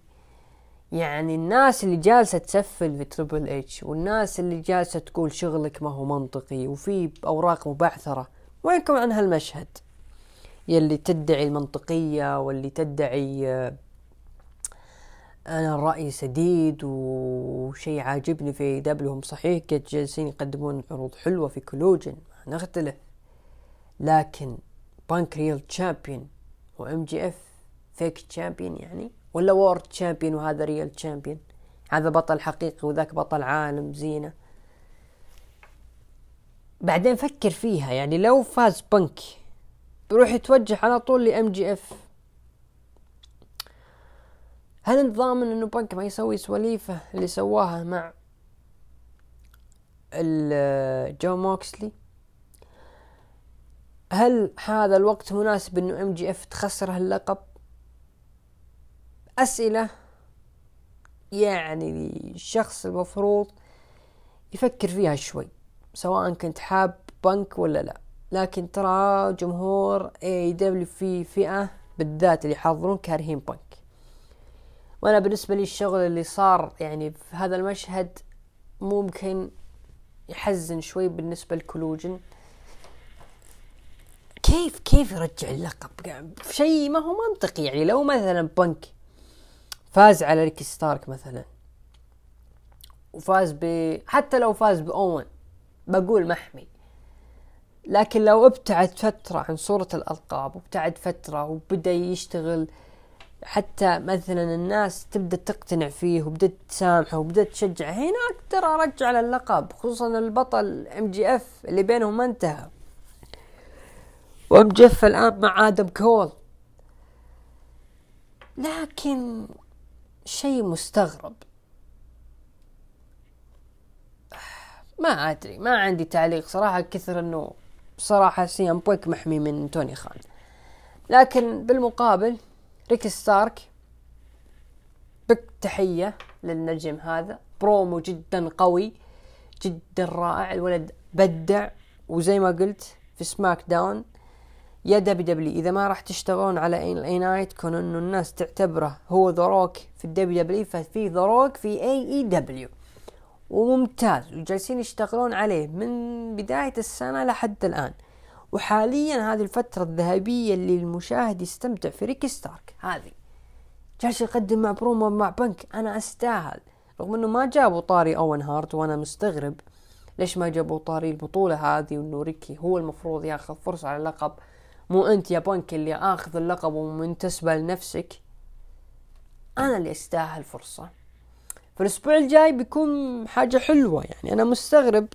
يعني الناس اللي جالسة تسفل في Triple H والناس اللي جالسة تقول شغلك ما هو منطقي وفي أوراق مبعثرة وينكم عن هالمشهد؟ يلي تدعي المنطقية واللي تدعي أنا الرأي سديد وشيء عاجبني في دبلهم. صحيح قد جالسين يقدمون عروض حلوة في Collision ما نختلف لكن بانك real champion و MJF fake champion يعني؟ ولا world champion وهذا real champion؟ هذا بطل حقيقي وذاك بطل عالم زينة. بعدين فكر فيها يعني لو فاز بنك بيروح يتوجه على طول ل MJF هل انت ضامن إنه بنك ما يسوي سواليفه اللي سواها مع جون موكسلي هل هذا الوقت مناسب إنه MJF تخسر هاللقب؟ أسئلة يعني الشخص المفروض يفكر فيها شوي سواء كنت حاب بنك ولا لا. لكن ترى جمهور AEW في فئة بالذات اللي يحضرون كارهين بنك وأنا بالنسبة لي الشغل اللي صار يعني في هذا المشهد ممكن يحزن شوي بالنسبة ل Collision. كيف كيف يرجع اللقب؟ شيء ما هو منطقي يعني. لو مثلا بنك فاز على ريكي ستارك مثلا وفاز ب حتى لو فاز بأوين بقول محمي. لكن لو ابتعد فترة عن صورة الألقاب وابتعد فترة وبدأ يشتغل حتى مثلا الناس تبدأ تقتنع فيه وبدأت تسامحه وبدأت تشجع هنا أقدر أرجع للقب خصوصا البطل MJF اللي بينهم ما انتهى. و MJF الآن مع آدم كول. لكن شيء مستغرب. ما أدري ما عندي تعليق صراحة كثر انه صراحة سي إم بنك محمي من توني خان. لكن بالمقابل ريك ستارك بك تحية للنجم هذا. برومو جدا قوي جدا رائع الولد بدع وزي ما قلت في SmackDown يا WWE. إذا ما راح تشتغلون على إل أي نايت كون انه الناس تعتبره هو ذا روك في ال WWE ففي ذا روك في AEW وممتاز وجالسين يشتغلون عليه من بداية السنة لحد الآن. وحاليا هذه الفترة الذهبية اللي المشاهد يستمتع في ريكي ستارك هذه. جالس يقدم مع برومو مع بنك أنا أستاهل. رغم أنه ما جابوا طاري أون هارت وأنا مستغرب ليش ما جابوا طاري البطولة هذه وأنه ريكي هو المفروض ياخذ فرصة على اللقب. مو أنت يا بنك اللي آخذ اللقب ومنتسبة لنفسك. أنا اللي أستاهل فرصة. فالأسبوع الجاي بيكون حاجة حلوة يعني أنا مستغرب.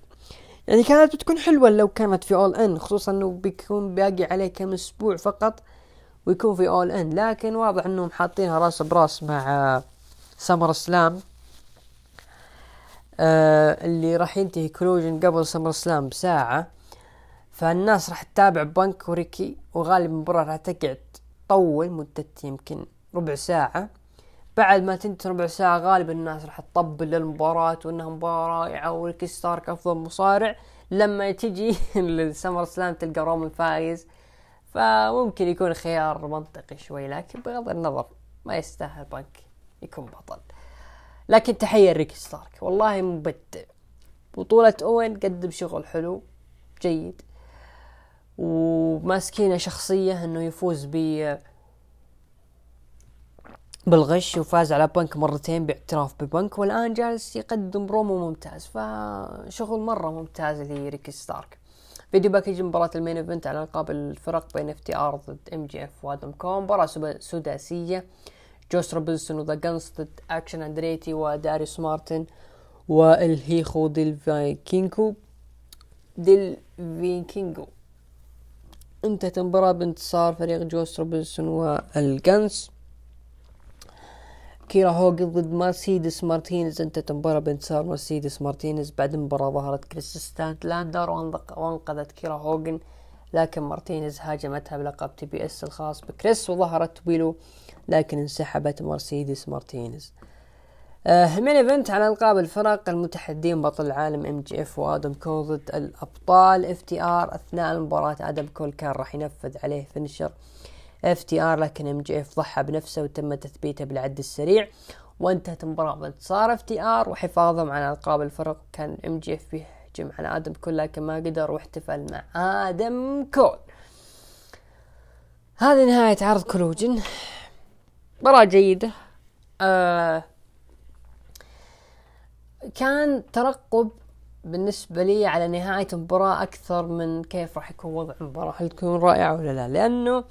يعني كانت بتكون حلوة لو كانت في اول ان خصوصا إنه بيكون باقي عليه كم أسبوع فقط ويكون في اول ان لكن واضح إنهم حاطينها راس براس مع SummerSlam آه اللي راح ينتهي Collision قبل SummerSlam بساعة فالناس راح تتابع بنك وريكي وغالبا المباراة راح تقعد طول مدة يمكن ربع ساعة. بعد ما تنتهي ربع ساعة غالبا الناس راح تطبل للمباراة وإنها مباراة رائعة وريكي ستارك أفضل مصارع. لما تجي ال SummerSlam تلقى رومان فايز. فممكن يكون خيار منطقي شوي لكن بغض النظر ما يستاهل بنك يكون بطل. لكن تحية ريكي ستارك والله مبدع. بطولة أوين قدم شغل حلو جيد. وماسكينه شخصية إنه يفوز ب بالغش وفاز على بنك مرتين باعتراف ببنك والآن جالس يقدم برومو ممتاز فشغل مرة ممتاز لريكي ستارك. video package مباراة ال main event على ألقاب الفرق بين FTR ضد MJF وآدم كول. مباراة سداسية جوس روبنسون و The Gunns ضد أكشن أندريتي وداريوس مارتن والهيخو ديل فايكينجو ديل فيكينجو انتهت المباراة بانتصار فريق جوس روبنسون وال Gunns كيرا هوجن ضد مرسيدس مارتينيز. انتهت المباراة بانتصار مرسيدس مارتينيز بعد المباراة ظهرت كريس ستاتلاندر وانقذت كيرا هوجن لكن مارتينيز هاجمتها بلقب TBS الخاص بكريس وظهرت ويلو لكن انسحبت مرسيدس مارتينيز. آه main event على ألقاب الفرق المتحدين بطل العالم MJF وآدم كول ضد الأبطال. FTR أثناء المباراة آدم كول كان راح ينفذ عليه finisher FTR لكن MJF ضحى بنفسه وتم تثبيته بالعد السريع وانتهت المباراة بانتصار FTR وحفاظهم على ألقاب الفرق. كان MJF بيهجم على آدم كول لكن ما قدر واحتفل مع آدم كول. هذه نهاية عرض Collision مباراة جيدة. آه كان ترقب بالنسبة لي على نهاية المباراة أكثر من كيف راح يكون وضع المباراة هل تكون رائعة ولا لا؟ لأنه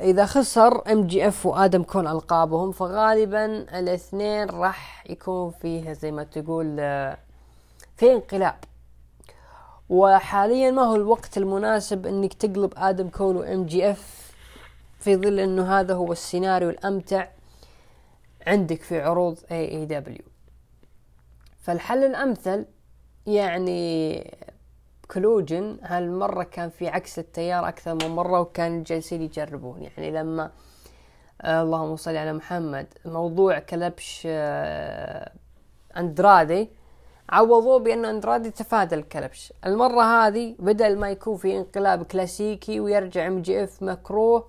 إذا خسر MJF وآدم كول ألقابهم فغالبا الاثنين راح يكون فيه زي ما تقول آه، في انقلاب. وحاليا ما هو الوقت المناسب إنك تقلب آدم كول و MJF في ظل إنه هذا هو السيناريو الأمتع عندك في عروض AEW فالحل الأمثل يعني Collision هالمرة كان في عكس التيار أكثر من مرة وكان جالسين يجربون. يعني لما آه اللهم صل على محمد موضوع كلبش آه أندرادي عوضوه بأن أندرادي تفادى الكلبش. المرة هذه بدل ما يكون في انقلاب كلاسيكي ويرجع MJF مكروه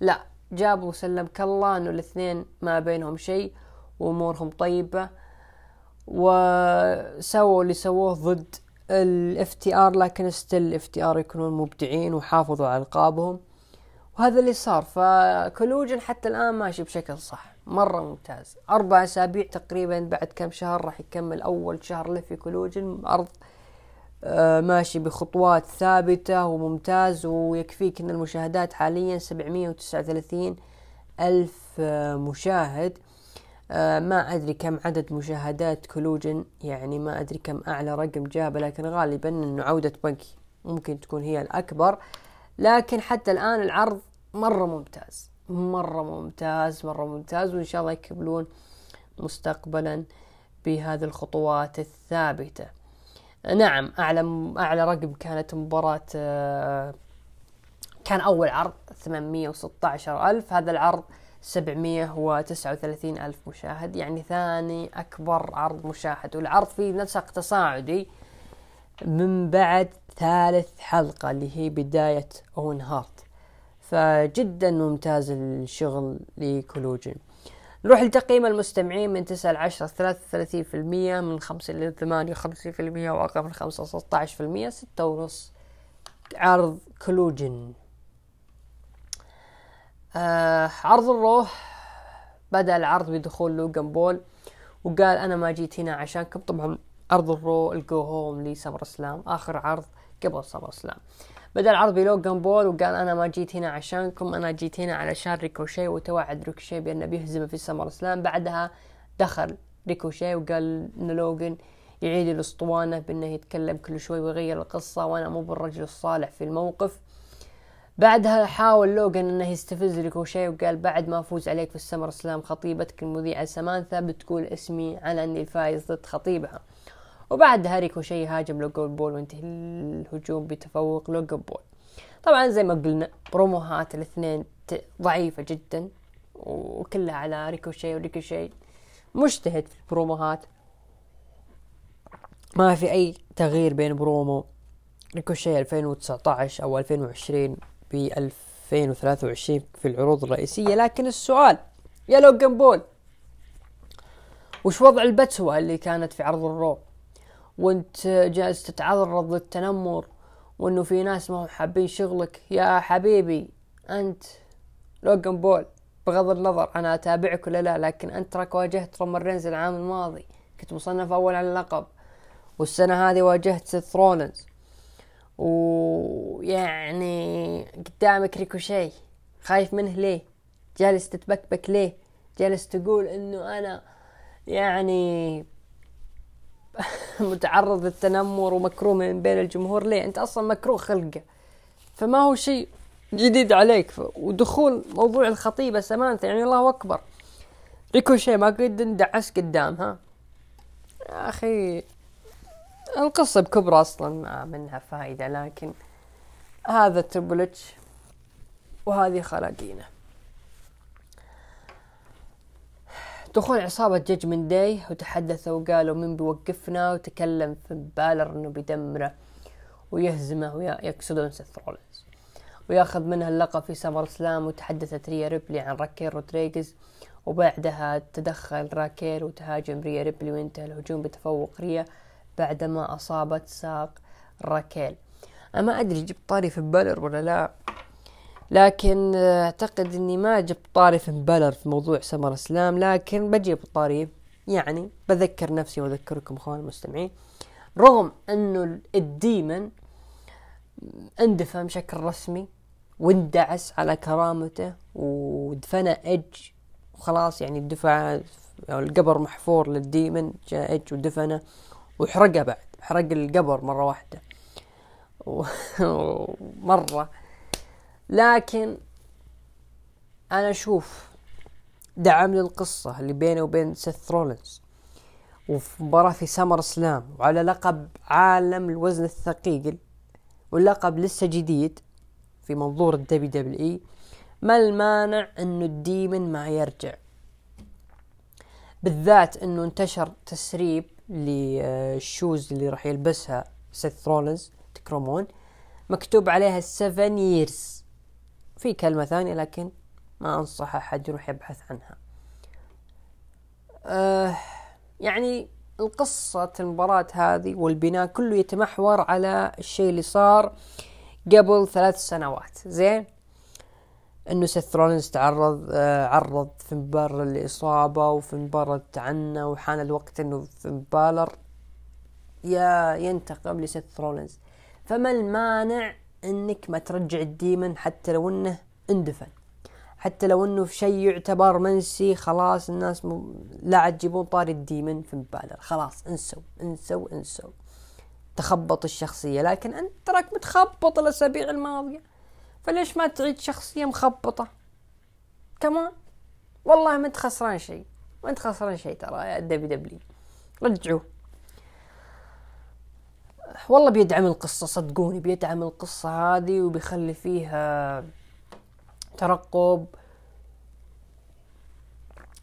لا جابوا سلمك الله انه الاثنين ما بينهم شيء وأمورهم طيبة وسووا اللي سووه ضد ال FTR لكن still ال FTR يكونون مبدعين وحافظوا على ألقابهم. وهذا اللي صار. ف Collision حتى الآن ماشي بشكل صح. مرة ممتاز. أربع أسابيع تقريبا بعد كم شهر راح يكمل أول شهر له في Collision أرض آه ماشي بخطوات ثابتة وممتاز ويكفيك أن المشاهدات حاليا سبعمية وتسعة وثلاثين ألف آه مشاهد. ما أدري كم عدد مشاهدات كلوجن يعني ما أدري كم أعلى رقم جابه لكن غالبا أنه عودة بنكي ممكن تكون هي الأكبر. لكن حتى الآن العرض مرة ممتاز مرة ممتاز مرة ممتاز وإن شاء الله يكملون مستقبلا بهذه الخطوات الثابتة. نعم أعلى أعلى رقم كانت مباراة آه، كان أول عرض 816 ألف. هذا العرض 739 ألف مشاهد يعني ثاني أكبر عرض مشاهد. والعرض فيه نسق تصاعدي من بعد ثالث حلقة اللي هي بداية أون هارت فجدا ممتاز الشغل لكولوجين. نروح لتقييم المستمعين من تسعة لعشرة ثلاثة وثلاثين في المية من خمسة لثمانية خمسين في المية وأقل من خمسة ستة عشر في المية ستة ونص عرض Collision. آه عرض ال Raw. بدأ العرض بدخول لوجان بول. وقال أنا ما جيت هنا عشانكم طبعا عرض ال Raw ال go home ل SummerSlam آخر عرض قبل SummerSlam بدأ العرض بلوجان بول وقال أنا ما جيت هنا عشانكم. أنا جيت هنا علشان ريكوشي وتوعد ريكوشي بأنه بيهزمه في SummerSlam بعدها دخل ريكوشي وقال إن لوجان يعيد الأسطوانة بأنه يتكلم كل شوي ويغير القصة. وأنا مو بالرجل الصالح في الموقف. بعدها حاول لوجان إنه يستفز ريكوشي وقال بعد ما أفوز عليك في ال SummerSlam خطيبتك المذيعة سمانثا بتقول اسمي على أني الفايز ضد خطيبها. وبعدها ريكوشي هاجم لوجان بول وانتهى الهجوم بتفوق لوجان بول. طبعا زي ما قلنا بروموهات الاثنين ضعيفة جدا وكلها على ريكوشي وريكوشي مجتهد في البروموهات. ما في أي تغيير بين برومو ريكوشي 2019 أو 2020 ب 2023 في العروض الرئيسية لكن السؤال يا لوجان بول وش وضع البتسوة اللي كانت في عرض ال Raw وانت جالس تتعرض للتنمر وانه في ناس ما هم حابين شغلك يا حبيبي أنت لوجان بول بغض النظر أنا أتابعك ولا لا لكن أنت تراك واجهت رومان العام الماضي كنت مصنف أول على اللقب والسنة هذه واجهت سيث رولنز ويعني قدامك ريكوشي خايف منه ليه؟ جالس تتبكبك ليه؟ جالس تقول إنه أنا يعني متعرض للتنمر ومكروه من بين الجمهور ليه؟ أنت أصلا مكروه خلقه. فما هو شيء جديد عليك. ودخول موضوع الخطيبة سمانثا يعني الله أكبر. ريكوشي ما قد اندعس قدامها يا أخي القصة بكبرى أصلا ما منها فائدة لكن هذا Triple H وهذه خلاقينه دخول عصابة Judgment Day وتحدثوا وقالوا من بيوقفنا وتكلم فين بالر إنه بيدمره ويهزمه ويقصدون سيث رولينز. وياخذ منها اللقب في SummerSlam وتحدثت ريا ريبلي عن راكيل رودريغيز. وبعدها تدخل راكيل وتهاجم ريا ريبلي وانتهى الهجوم بتفوق ريا. بعدما أصابت ساق راكيل. أنا ما أدري جبت طاري فين بالر ولا لا لكن أعتقد أني ما جبت طاري في بالر في موضوع سمر اسلام لكن بجيب طاري يعني بذكر نفسي وأذكركم أخوان المستمعين. رغم أنه ال Demon اندفع بشكل رسمي واندعس على كرامته ودفنه إج وخلاص يعني الدفع القبر محفور لل Demon جاء إج ودفنه. وحرقه بعد حرق القبر مرة واحدة. مرة. لكن أنا أشوف دعم للقصة اللي بينه وبين سيث رولنز وفي مباراة في SummerSlam وعلى لقب عالم الوزن الثقيل واللقب لسه جديد في منظور ال WWE ما المانع إنه ال Demon ما يرجع. بالذات إنه انتشر تسريب لل shoes اللي راح يلبسها سيث رولنز تكرمون مكتوب عليها 7 years في كلمة ثانية لكن ما أنصح أحد يروح يبحث عنها. أه يعني القصة المباراة هذه والبناء كله يتمحور على الشيء اللي صار قبل ثلاث سنوات. زين؟ إنه سيث رولينز تعرض آه عرض في مباراة الإصابة وفي مباراة عنه وحان الوقت إنه فين بالر يا ينتقم لسيث رولينز. فما المانع إنك ما ترجع ال Demon حتى لو إنه اندفن. حتى لو إنه في شيء يعتبر منسي خلاص الناس م... لا عاد تجيبون طاري الديمن في مبالغ خلاص انسوا انسوا انسوا. تخبط الشخصية لكن أنت تراك متخبط الأسابيع الماضية. فليش ما تعيد شخصية مخبطة؟ كمان والله ما انت خسران شيء. ما انت خسران شيء ترى يا دبي دبلي رجعوه والله بيدعم القصة صدقوني بيدعم القصة هذه وبيخلي فيها ترقب.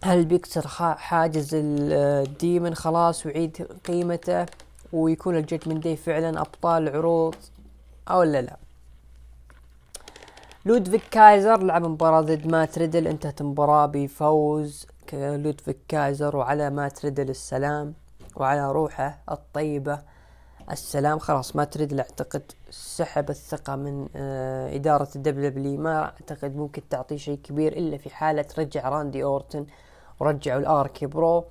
هل بيكسر حاجز ال Demon؟ خلاص ويعيد قيمته ويكون ال Judgment Day فعلا أبطال العروض أو لا لا. لودفيك كايزر لعب مباراة ضد مات ريدل انتهت المباراة بفوز لودفيك كايزر وعلى مات ريدل السلام وعلى روحه الطيبة السلام. خلاص ما تريد اعتقد سحب الثقة من آه إدارة ال W ما أعتقد ممكن تعطيه شيء كبير إلا في حالة رجع راندي أورتن ورجعوا ال RK-Bro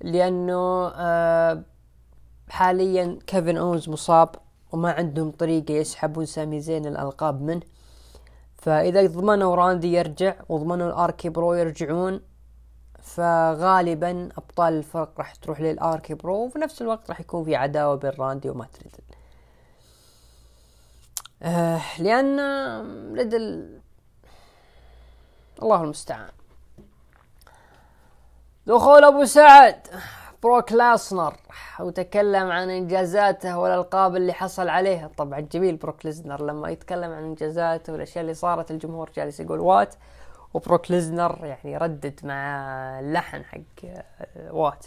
لأنه آه حاليا كيفن أونز مصاب وما عندهم طريقة يسحبون سامي زين الألقاب منه. فإذا ضمنوا راندي يرجع وضمنوا ال RK-Bro يرجعون فغالبا أبطال الفرق راح تروح لل RK-Bro وفي نفس الوقت راح يكون في عداوة بين راندي ومات ريدل آه لأن ريدل الله المستعان. دخول أبو سعد. بروك لاسنر. وتكلم عن إنجازاته والألقاب اللي حصل عليها. طبعا جميل بروك ليزنر. لما يتكلم عن إنجازاته والأشياء اللي صارت الجمهور جالس يقول what? وبروك ليزنر يعني ردد مع اللحن حق آه، what.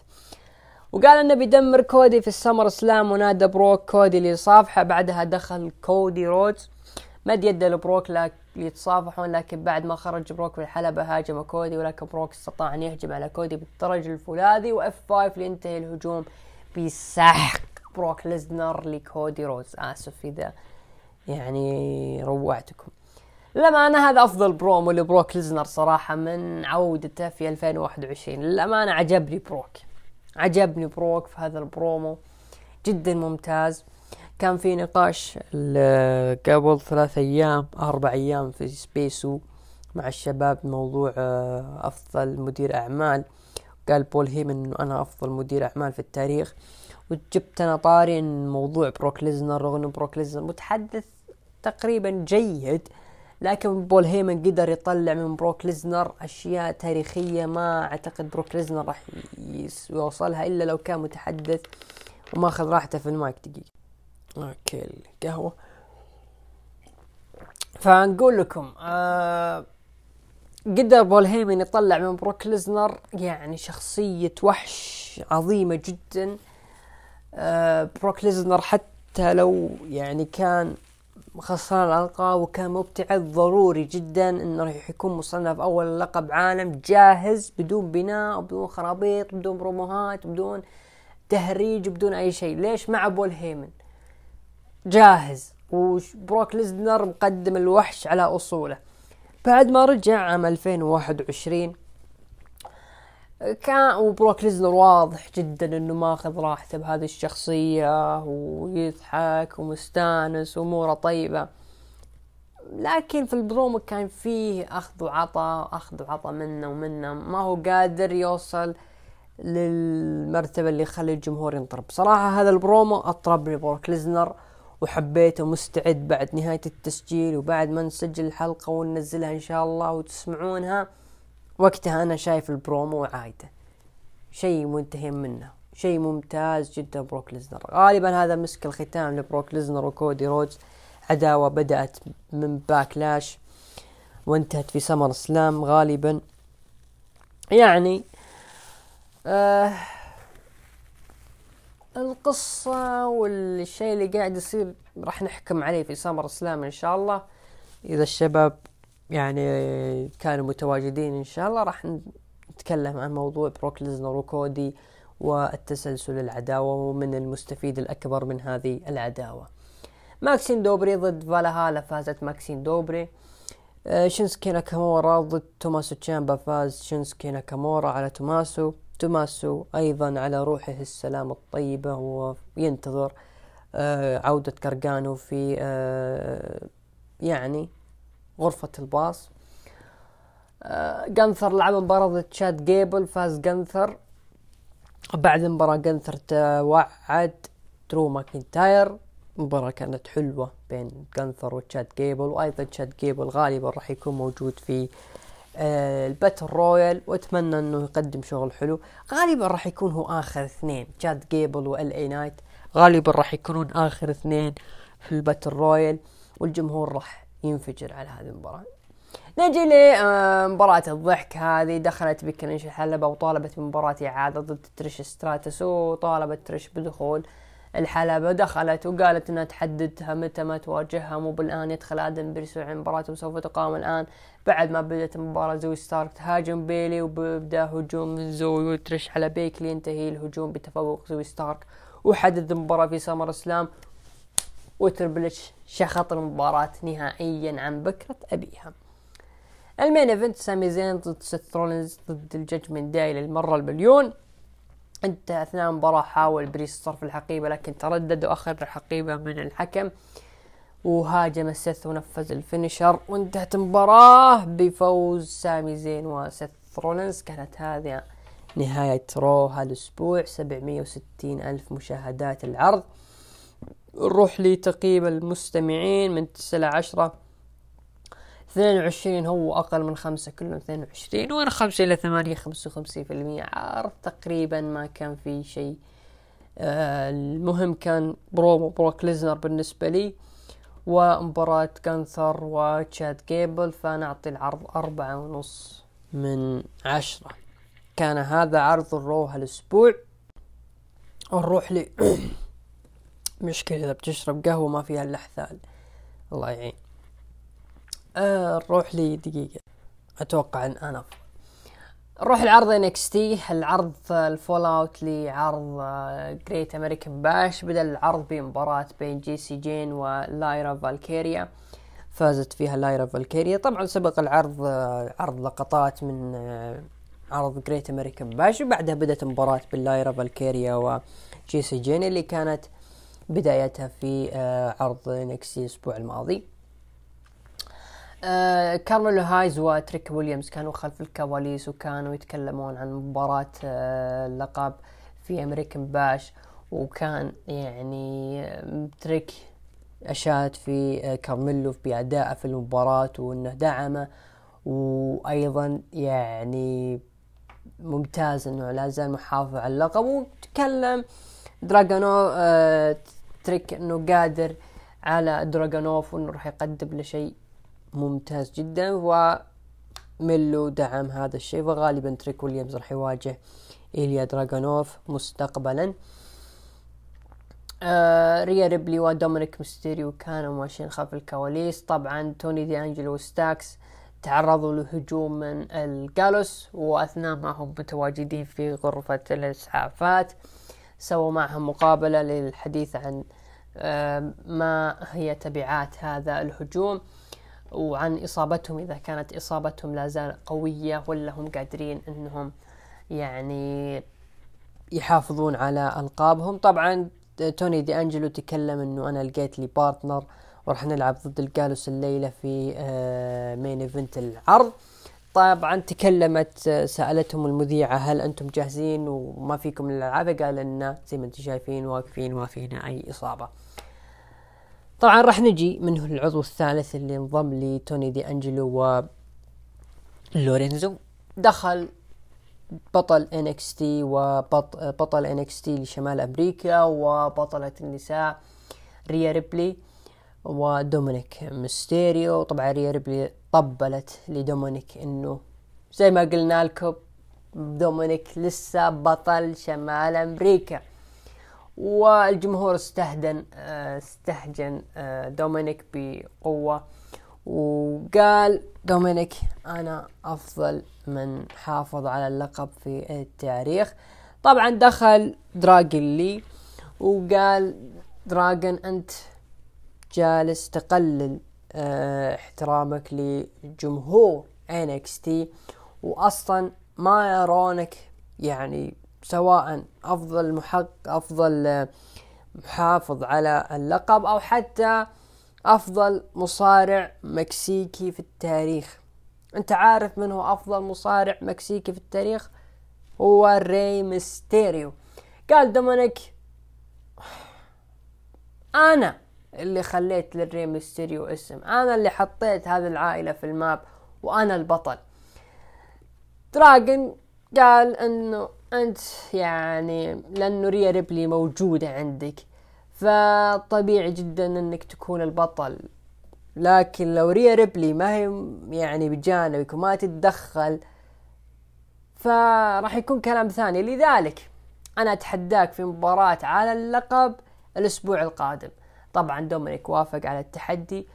وقال إنه بيدمر كودي في ال SummerSlam ونادى بروك كودي اللي يصافحه بعدها دخل كودي رودز. مد يده لبروك ليتصافحون لكن بعد ما خرج بروك في الحلبة هاجم كودي ولكن بروك استطاع أن يهجم على كودي بالدرج الفولاذي و F5 لينتهي الهجوم بسحق. بروك ليزنر لكودي رودز آسف إذا يعني روعتكم. للأمانة هذا أفضل برومو لبروك ليزنر صراحة من عودته في 2021 للأمانة عجبني بروك. عجبني بروك في هذا البرومو. جدا ممتاز. كان في نقاش قبل ثلاث أيام أربع أيام في space مع الشباب موضوع آه، أفضل مدير أعمال. قال بول هيمن إنه أنا أفضل مدير أعمال في التاريخ. وجبت أنا طاري إن موضوع بروك ليزنر رغم بروك ليزنر متحدث تقريبا جيد لكن بول هيمن قدر يطلع من بروك ليزنر أشياء تاريخية ما أعتقد بروك ليزنر راح يوصلها إلا لو كان متحدث وماخذ راحته في المايك دقيقة. okay القهوة. فنقول لكم آه قدر بول هيمن يطلع من بروك ليزنر؟ يعني شخصية وحش عظيمة جدا. آه بروك ليزنر حتى لو يعني كان خسران الألقاب وكان مبتعد ضروري جدا إنه راح يكون مصنف أول لقب عالم جاهز بدون بناء بدون خرابيط بدون بروموهات بدون تهريج بدون أي شيء. ليش مع بول هيمن جاهز. وبروك ليزنر مقدم الوحش على أصوله. بعد ما رجع عام 2021 كان وبروك ليزنر واضح جدا إنه ماخذ راحته بهذه الشخصية ويضحك ومستانس وأموره طيبة. لكن في البرومو كان فيه أخذ وعطى أخذ وعطى منه ومنه. ما هو قادر يوصل للمرتبة اللي يخلي الجمهور ينطرب. صراحة هذا البرومو اطربني بروك ليزنر. وحبيته مستعد بعد نهاية التسجيل وبعد ما نسجل الحلقة وننزلها إن شاء الله وتسمعونها وقتها أنا شايف البرومو عايدة. شيء منتهي منه. شيء ممتاز جدا بروك ليزنر. غالبا هذا مسك الختام لبروك ليزنر وكودي رودز. عداوة بدأت من Backlash وانتهت في SummerSlam غالبا. يعني آه القصة والشيء اللي قاعد يصير راح نحكم عليه في SummerSlam إن شاء الله. إذا الشباب يعني كانوا متواجدين إن شاء الله راح نتكلم عن موضوع بروك ليزنر وكودي والتسلسل العداوة ومن المستفيد الأكبر من هذه العداوة. ماكسين دوبري ضد فالهالا فازت ماكسين دوبري. آه، شينسكي ناكامورا ضد توماسو تشامبا فاز شينسكي ناكامورا على توماسو. توماسو أيضا على روحه السلام الطيبة وينتظر آه، عودة غارغانو في آه، يعني غرفة الباص. جنثر لعب مباراة تشاد جيبل فاز جنثر. بعد المباراة جنثر توعد درو ماكنتاير. مباراة كانت حلوة بين جنثر وتشاد جيبل وأيضا تشاد جيبل غالبا راح يكون موجود في آه ال battle royal وأتمنى إنه يقدم شغل حلو. غالبا راح يكون هو آخر اثنين تشاد جيبل و LA Knight غالبا راح يكونون آخر اثنين في ال battle royal والجمهور راح ينفجر على هذه المباراة. نجي لمباراة الضحك هذه. دخلت بكنش الحلبة وطالبت بمباراة إعادة ضد تريش ستراتس وطالبت تريش بدخول. الحلبة دخلت وقالت إنها تحددها متى ما تواجهها. مو بالآن يدخل آدم بيرس المباراة وسوف تقام الآن. بعد ما بدأت المباراة زوي ستارك تهاجم بيكي وبدا هجوم من زوي وترش على بيكي. ينتهي الهجوم بتفوق زوي ستارك وحدد المباراة في SummerSlam. وتربل اتش شخط المباراة نهائيا عن بكرة أبيها. ال main event سامي زين ضد سيث رولينز ضد ال Judgment Day للمرة المليون انت اثناء المباراة حاول بريست صرف الحقيبة لكن تردد واخذ الحقيبة من الحكم. وهاجم سيث ونفذ ال finisher وانتهت المباراة بفوز سامي زين وسيث رولينز. كانت هذه نهاية Raw هالاسبوع 760 ألف مشاهدات العرض. نروح لتقييم المستمعين. من 9 ل 10 22 هو أقل من خمسة كلهم 22 وأنا خمسة إلى ثمانية خمسة وخمسين في المية. عرض تقريبا ما كان في شيء. آه المهم كان برومو بروك ليزنر بالنسبة لي ومباراة جنثر وتشاد جيبل فنعطي العرض أربعة ونص من عشرة. كان هذا عرض ال Raw هالأسبوع نروح لي مشكلة إذا بتشرب قهوة ما فيها إلا حثال الله يعين. نروح لي دقيقة. أتوقع أن أنا نروح العرض NXT العرض ال fallout لعرض Great American Bash بدا العرض بمباراة بين جي سي جين ولايرا فالكيريا فازت فيها لايرا فالكيريا طبعا سبق العرض آه، عرض لقطات من آه، عرض Great American Bash وبعدها بدأت مباراة بين لايرا فالكيريا وجي سي جين اللي كانت بدايتها في عرض NXT الأسبوع الماضي. آه كارميلو هايز وتريك ويليامز كانوا خلف الكواليس وكانوا يتكلمون عن مباراة آه اللقب في American Bash. وكان يعني تريك أشاد في آه كارميلو بادائه في المباراة وأنه دعمه. وأيضا يعني ممتاز إنه لا زال محافظ على اللقب. وتكلم دراجونو آه تريك إنه قادر على دراجونوف وإنه راح يقدم له شيء ممتاز جدا وميلو دعم هذا الشيء وغالبا تريك ويليامز راح يواجه إيليا دراغونوف مستقبلا. آه ريا ريبلي ودومينيك ميستيريو كانوا ماشيين خلف الكواليس. طبعا توني دي أنجلو وستاكس تعرضوا لهجوم من الجالوس وأثناء ما هم متواجدين في غرفة الإسعافات سووا معهم مقابلة للحديث عن آه ما هي تبعات هذا الهجوم. وعن إصابتهم إذا كانت إصابتهم لا زال قوية ولا هم قادرين أنهم يعني يحافظون على ألقابهم. طبعا توني دي أنجلو تكلم أنه أنا لقيت لي partner وراح نلعب ضد الجالوس الليلة في main event العرض. طبعا تكلمت سألتهم المذيعة هل أنتم جاهزين وما فيكم الألعاب؟ قال لنا زي ما أنتم شايفين واقفين وما فينا أي إصابة. طبعا راح نجي منه العضو الثالث اللي انضم لي توني دي أنجلو و لورينزو. دخل بطل NXT وبطل NXT لشمال أمريكا وبطلة النساء ريا ريبلي ودومينيك ميستيريو. طبعا ريا ريبلي طبلت لدومينيك إنه زي ما قلنا لكم دومينيك لسه بطل شمال أمريكا. والجمهور استهدن آه، استهجن آه، دومينيك بقوة. وقال دومينيك أنا أفضل من حافظ على اللقب في التاريخ. طبعا دخل دراجن لي وقال دراجن أنت جالس تقلل آه احترامك لجمهور NXT واصلا ما يرونك يعني سواء أفضل محق أفضل محافظ على اللقب أو حتى أفضل مصارع مكسيكي في التاريخ. أنت عارف من هو أفضل مصارع مكسيكي في التاريخ؟ هو ري ميستيريو. قال دومينيك أنا اللي خليت للري ميستيريو اسم. أنا اللي حطيت هذه العائلة في ال map وأنا البطل. دراجن قال إنه أنت يعني لأنه ريا ريبلي موجودة عندك. فطبيعي جدا إنك تكون البطل. لكن لو ريا ريبلي ما هي يعني بجانبك وما تتدخل فراح يكون كلام ثاني. لذلك أنا أتحداك في مباراة على اللقب الأسبوع القادم. طبعا دومينيك وافق على التحدي.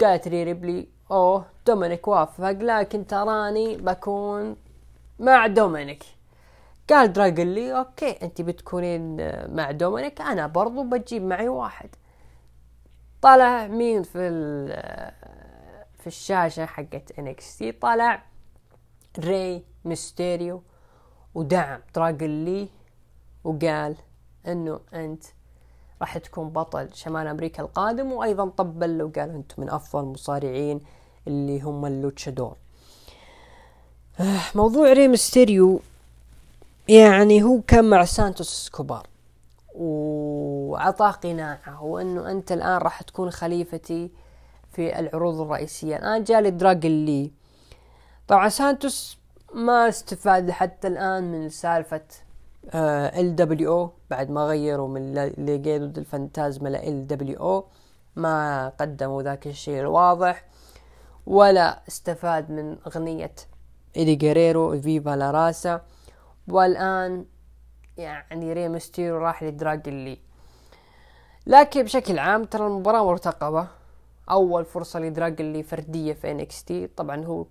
قالت ري ريبلي أوه دومينيك وافق. لكن تراني بكون مع دومينيك. قال دراجون لي okay انت بتكونين مع دومينيك. أنا برضو بجيب معي واحد. طلع مين في في الشاشة حقت NXT طلع ري ميستيريو ودعم دراجون لي وقال إنه أنت راح تكون بطل شمال أمريكا القادم وأيضا طبل وقال أنتم من أفضل المصارعين اللي هم ال luchador. آه، موضوع ري ميستيريو يعني هو كان مع سانتوس سكوبار وعطاه قناعة. وانه أنت الآن راح تكون خليفتي في العروض الرئيسية. الآن جالي دراجون لي طبعا سانتوس ما استفاد حتى الآن من سالفة LW بعد ما غيروا من Legado del Fantasma ل LWO. ما قدموا ذاك الشيء الواضح. ولا استفاد من أغنية إيدي جريرو Viva la Raza. والآن يعني ري مستيرو راح لدراجون لي لكن بشكل عام ترى المباراة مرتقبة. أول فرصة لدراجون لي فردية في NXT طبعا هو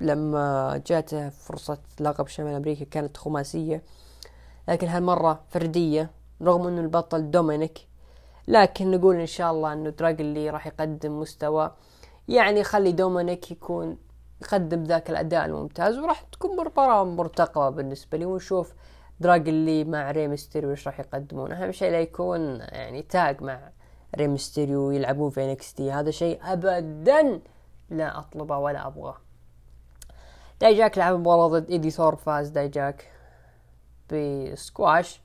لما جاته فرصة لقب شمال أمريكا كانت خماسية. لكن هالمرة فردية رغم إنه البطل دومينيك. لكن نقول إن شاء الله إنه دراجون لي راح يقدم مستوى يعني خلي دومينيك يكون يقدم ذاك الأداء الممتاز وراح تكون مباراة مرتقبة بالنسبة لي ونشوف دراجون لي مع ري ميستيريو إيش راح يقدمون. أهم شيء لا يكون يعني tag مع ري ميستيريو يلعبون في NXT هذا شيء ابدا لا أطلبه ولا أبغاه. دايجاك لعب مباراة ضد إيدي ثور فاز دايجاك بسكواش.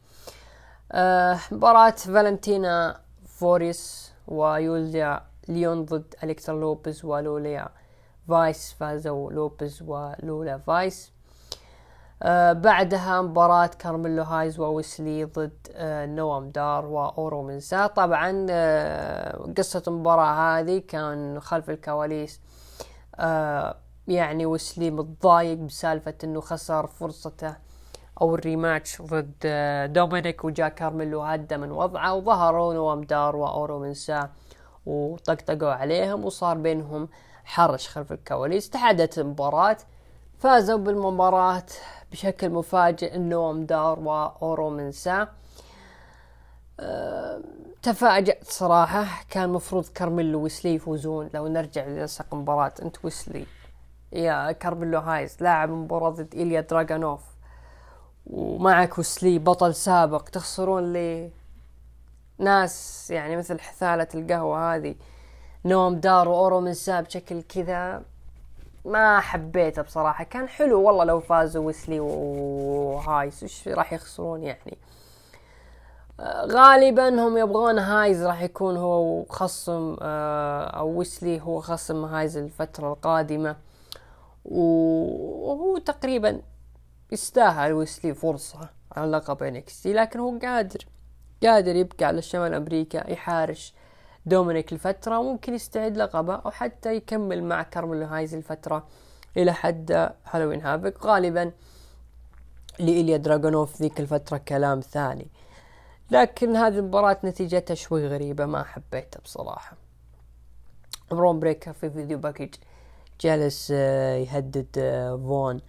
آه مباراة فالنتينا فوريس ويوليا ليون ضد الكترا لوبز ولولا فايس فازوا لوبز ولولا فايس. آه بعدها مباراة كارميلو هايز وويسلي ضد آه نوام دار وأورو منسا طبعا آه قصة المباراة هذه كان خلف الكواليس آه يعني ويسلي متضايق بسالفة إنه خسر فرصته أو ال rematch ضد آه دومينيك وجا كارميلو هدى من وضعه وظهروا نوام دار وأورو منسا وطقطقوا عليهم وصار بينهم حرش خلف الكواليس تحدث المباراة فازوا بالمباراة بشكل مفاجئ نوام دار وأورو منسا. أه تفاجأت صراحة كان مفروض كارميلو ويسلي يفوزون. لو نرجع لنسق المباراة أنت ويسلي. يا كارميلو هايز لاعب مباراة ضد إيليا دراغانوف. ومعك ويسلي بطل سابق تخسرون لي ناس يعني مثل حثالة القهوة هذه. نوام دار وأورو منسا بشكل كذا. ما حبيته بصراحة. كان حلو والله لو فازوا ويسلي وهايز. وش راح يخسرون يعني؟ غالبا هم يبغون هايز راح يكون هو خصم آه، أو ويسلي هو خصم هايز الفترة القادمة. وهو تقريبا يستاهل ويسلي فرصة على لقب NXT لكن هو قادر. قادر يبقى على شمال أمريكا يحارش. دومينيك لفترة ممكن يستعيد لقبه أو حتى يكمل مع كارميلو هايز الفترة إلى حد Halloween Havoc غالبا لإيليا دراغانوف ذيك الفترة كلام ثاني. لكن هذه المباراة نتيجتها شوي غريبة ما حبيتها بصراحة. برون بريكر في video package جالس آه، يهدد آه، فون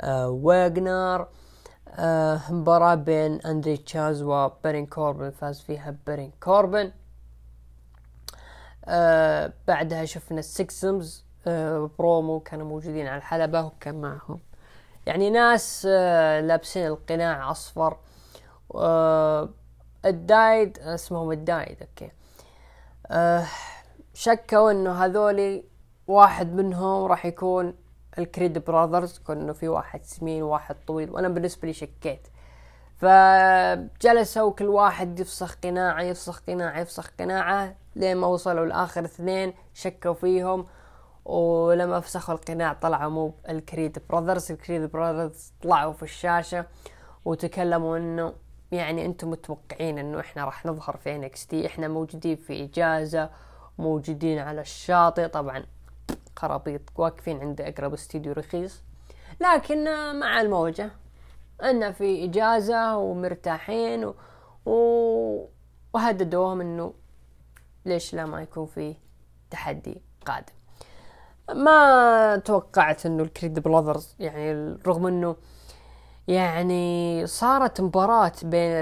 آه، واغنر. مباراة بين أندري تشاز وبارون كوربن. فاز فيها بارون كوربن. بعدها شفنا ال Schism promo كانوا موجودين على الحلبة وكان معهم. يعني ناس لابسين القناع أصفر. ال Dyad اسمهم ال Dyad okay. شكوا إنه هذولي واحد منهم راح يكون ال Creed Brothers كونه في واحد سمين وواحد طويل. وأنا بالنسبة لي شكيت. فجلسوا كل واحد يفسخ قناعة يفسخ قناعة يفسخ قناعة. لين ما وصلوا لآخر اثنين شكوا فيهم. ولما فسخوا القناع طلعوا مو ال Creed Brothers ال Creed Brothers طلعوا في الشاشة وتكلموا إنه يعني أنتم متوقعين إنه إحنا راح نظهر في NXT إحنا موجودين في إجازة موجودين على الشاطئ. طبعا خرابيط واقفين عند أقرب استديو رخيص. لكن مع الموجة أن في إجازة ومرتاحين و... و... وهددوهم أنه ليش لا ما يكون في تحدي قادم. ما توقعت إنه ال Creed Brothers يعني رغم إنه يعني صارت مباراة بين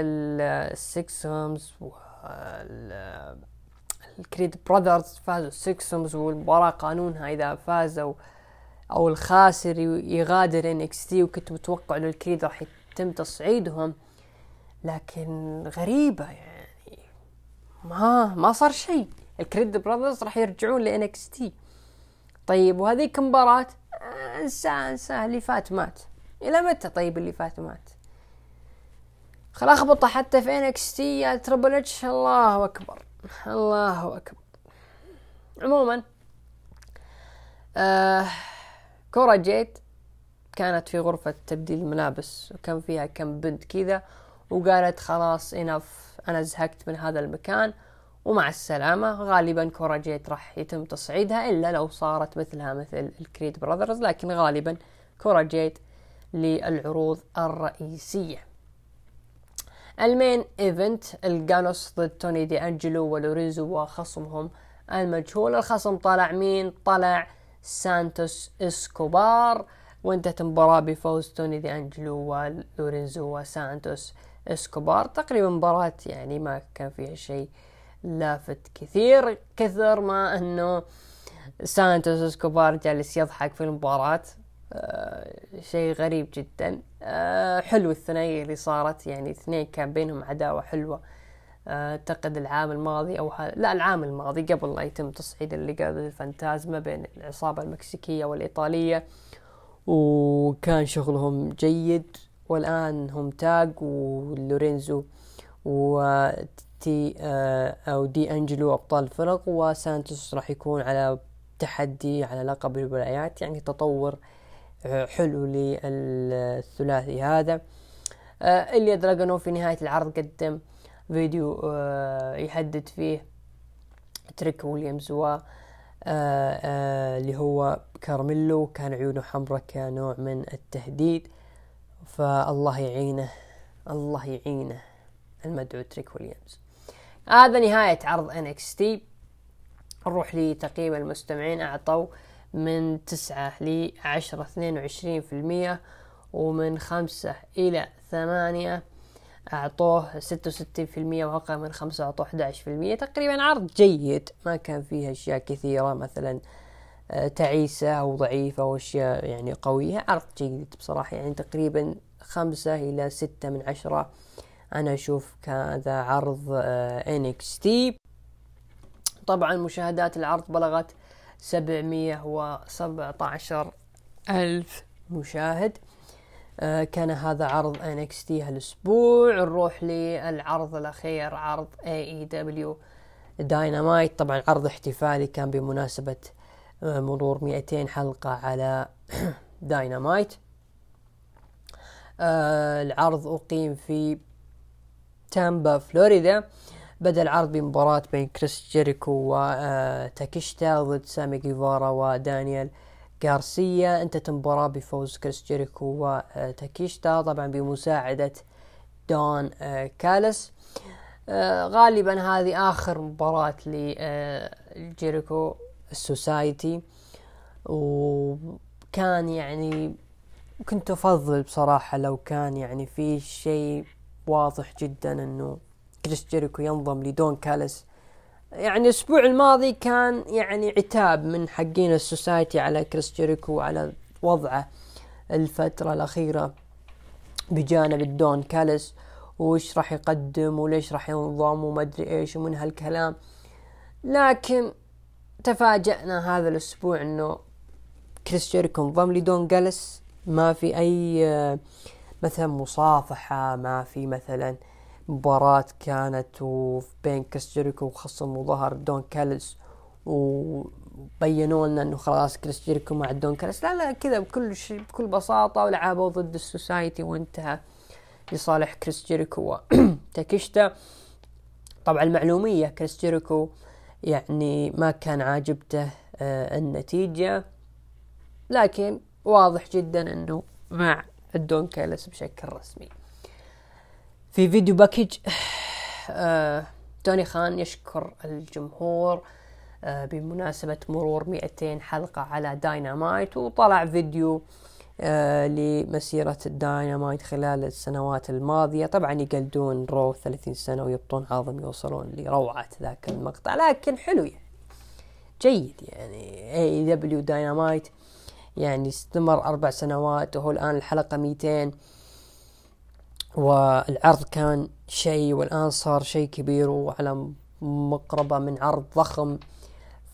ال Schism وال ال Creed Brothers فازوا Schism والمباراة قانونها إذا فازوا أو الخاسر يغادر NXT وكنت متوقع إنه ال Creed راح يتم تصعيدهم لكن غريبة يعني. ما ما صار شيء. ال Creed Brothers راح يرجعون ل NXT طيب وهذيك مباراة انسى انسى. اللي فات مات. إلى متى طيب اللي فات مات؟ خل اخبطه حتى في NXT يا Triple H الله أكبر. الله أكبر. عموما آه كورا جيد كانت في غرفة تبديل الملابس وكان فيها كم بنت كذا وقالت خلاص enough أنا زهقت من هذا المكان ومع السلامة غالبا كورا جيد راح يتم تصعيدها إلا لو صارت مثلها مثل ال Creed Brothers لكن غالبا كورا جيد للعروض الرئيسية. ال main event الجالوس ضد توني دي انجلو ولورينزو وخصمهم المجهول الخصم طلع مين؟ طلع سانتوس إسكوبار وانتهت المباراة بفوز توني دي انجلو ولورينزو وسانتوس إسكوبار. تقريبا مباراة يعني ما كان فيها شيء لافت كثير كثر ما أنه سانتوس إسكوبار جالس يضحك في المباراة. آه، شيء غريب جدا. آه حلو الثنائية اللي صارت يعني اثنين كان بينهم عداوة حلوة. أعتقد العام الماضي أو لا العام الماضي قبل لا يتم تصعيد الليغادو ديل فانتازما بين العصابة المكسيكية والإيطالية. وكان شغلهم جيد والآن هم ستاكس ولورينزو وتي آه أو دي أنجلو أبطال الفرق وسانتوس راح يكون على تحدي على لقب الولايات. يعني تطور حلو للثلاثي هذا. إليا دراجونوف في نهاية العرض قدم فيديو آه، يحدد فيه تريك ويليامز و آه، آه، اللي هو كارميلو كان عيونه حمراء كنوع من التهديد. فالله يعينه الله يعينه المدعو تريك ويليامز. هذا نهاية عرض NXT نروح لتقييم المستمعين. أعطوا من تسعة لعشرة اثنين وعشرين في المية ومن خمسة إلى ثمانية أعطوه ستة وستين في المية وأقل من خمسة أعطوه أحد في المية. تقريبا عرض جيد ما كان فيه أشياء كثيرة مثلا آه، تعيسة أو ضعيفة أو أشياء يعني قوية. عرض جيد بصراحة يعني تقريبا خمسة إلى ستة من عشرة. أنا أشوف كذا عرض آه، NXT طبعا مشاهدات العرض بلغت سبعمية وسبعة عشر ألف مشاهد. آه كان هذا عرض NXT هالأسبوع. نروح للعرض الأخير عرض AEW داينامايت طبعا عرض احتفالي كان بمناسبة آه مرور 200 حلقة على داينامايت آه العرض أقيم في تامبا فلوريدا. بدأ العرض بمباراة بين كريس جيريكو وتاكيشتا ضد سامي جيفارا ودانيال غارسيا انتهت المباراة بفوز كريس جيريكو وتاكيشتا طبعا بمساعدة دون كالس. آه غالبا هذه آخر مباراة لجيريكو ال society. وكان يعني كنت أفضل بصراحة لو كان يعني في شيء واضح جدا إنه كريس جيريكو ينضم لدون كالس. يعني الأسبوع الماضي كان يعني عتاب من حقين ال society على كريس جيريكو وعلى وضعه الفترة الأخيرة بجانب الدون كالس وش راح يقدم وليش راح ينضم وما أدري إيش ومن هالكلام. لكن تفاجأنا هذا الأسبوع إنه كريس جيريكو انضم لدون كالس ما في أي مثلا مصافحة ما في مثلا مباراة كانت بين كريس جيريكو وخصم وظهر دون كالس وبينوا لنا إنه خلاص كريس جيريكو مع دون كالس لا لا كذا بكل شيء بكل بساطة ولعبوا ضد ال society وانتهى لصالح كريس جيريكو وتاكيشتا طبعا للمعلومية كريس جيريكو يعني ما كان عاجبته آه النتيجة لكن واضح جدا إنه مع الدون كالس بشكل رسمي. في video package آه توني خان يشكر الجمهور آه بمناسبة مرور 200 حلقة على داينامايت وطلع فيديو آه لمسيرة الداينامايت خلال السنوات الماضية. طبعا يقلدون Raw 30 سنة ويبطون عظم يوصلون لروعة ذاك المقطع لكن حلو يعني. جيد يعني. AEW داينامايت يعني استمر أربع سنوات وهو الآن الحلقة 200 والعرض كان شيء والآن صار شيء كبير وعلى مقربة من عرض ضخم.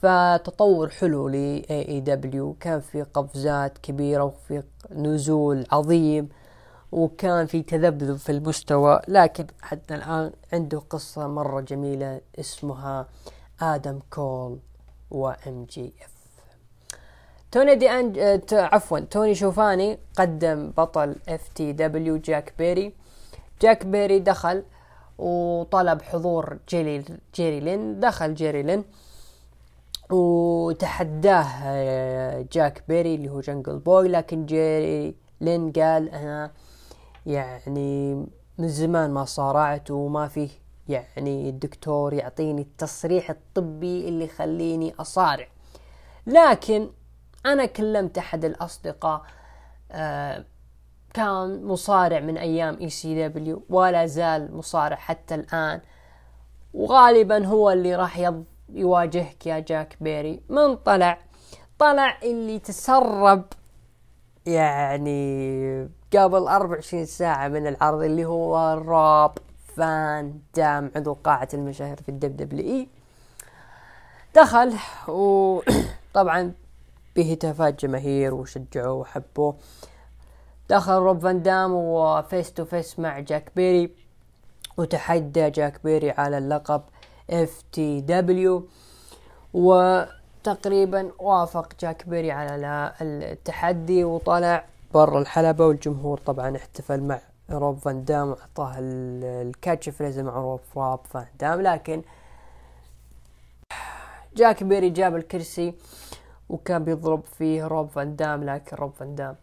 فتطور حلو ل AEW كان في قفزات كبيرة وفي نزول عظيم وكان في تذبذب في المستوى. لكن حتى الآن عنده قصة مرة جميلة اسمها آدم كول و MJF توني دي أنج... آه، عفوا توني شيفاني قدم بطل FTW جاك بيري. جاك بيري دخل وطلب حضور جيري جيري لين دخل جيري لين وتحداه آه، جاك بيري اللي هو Jungle Boy لكن جيري لين قال أنا يعني من زمان ما صارعت وما فيه يعني الدكتور يعطيني التصريح الطبي اللي يخليني أصارع. لكن أنا كلمت أحد الأصدقاء آه كان مصارع من أيام ECW ولا زال مصارع حتى الآن. وغالبا هو اللي راح يواجهك يا جاك بيري. من طلع؟ طلع اللي تسرب يعني قبل 24 ساعة من العرض اللي هو روب فان دام عضو قاعة المشاهير في ال WWE. دخل وطبعا بهتافات جماهير وشجعوه وحبوه. دخل روب فان دام و face to face مع جاك بيري وتحدى جاك بيري على اللقب FTW. وتقريبا وافق جاك بيري على التحدي وطلع برا الحلبة. والجمهور طبعا احتفل مع روب فان دام وأعطاه ال catch phrase مع روب روب فان دام. لكن جاك بيري جاب الكرسي وكان بيضرب فيه روب فان دام لكن روب فان دام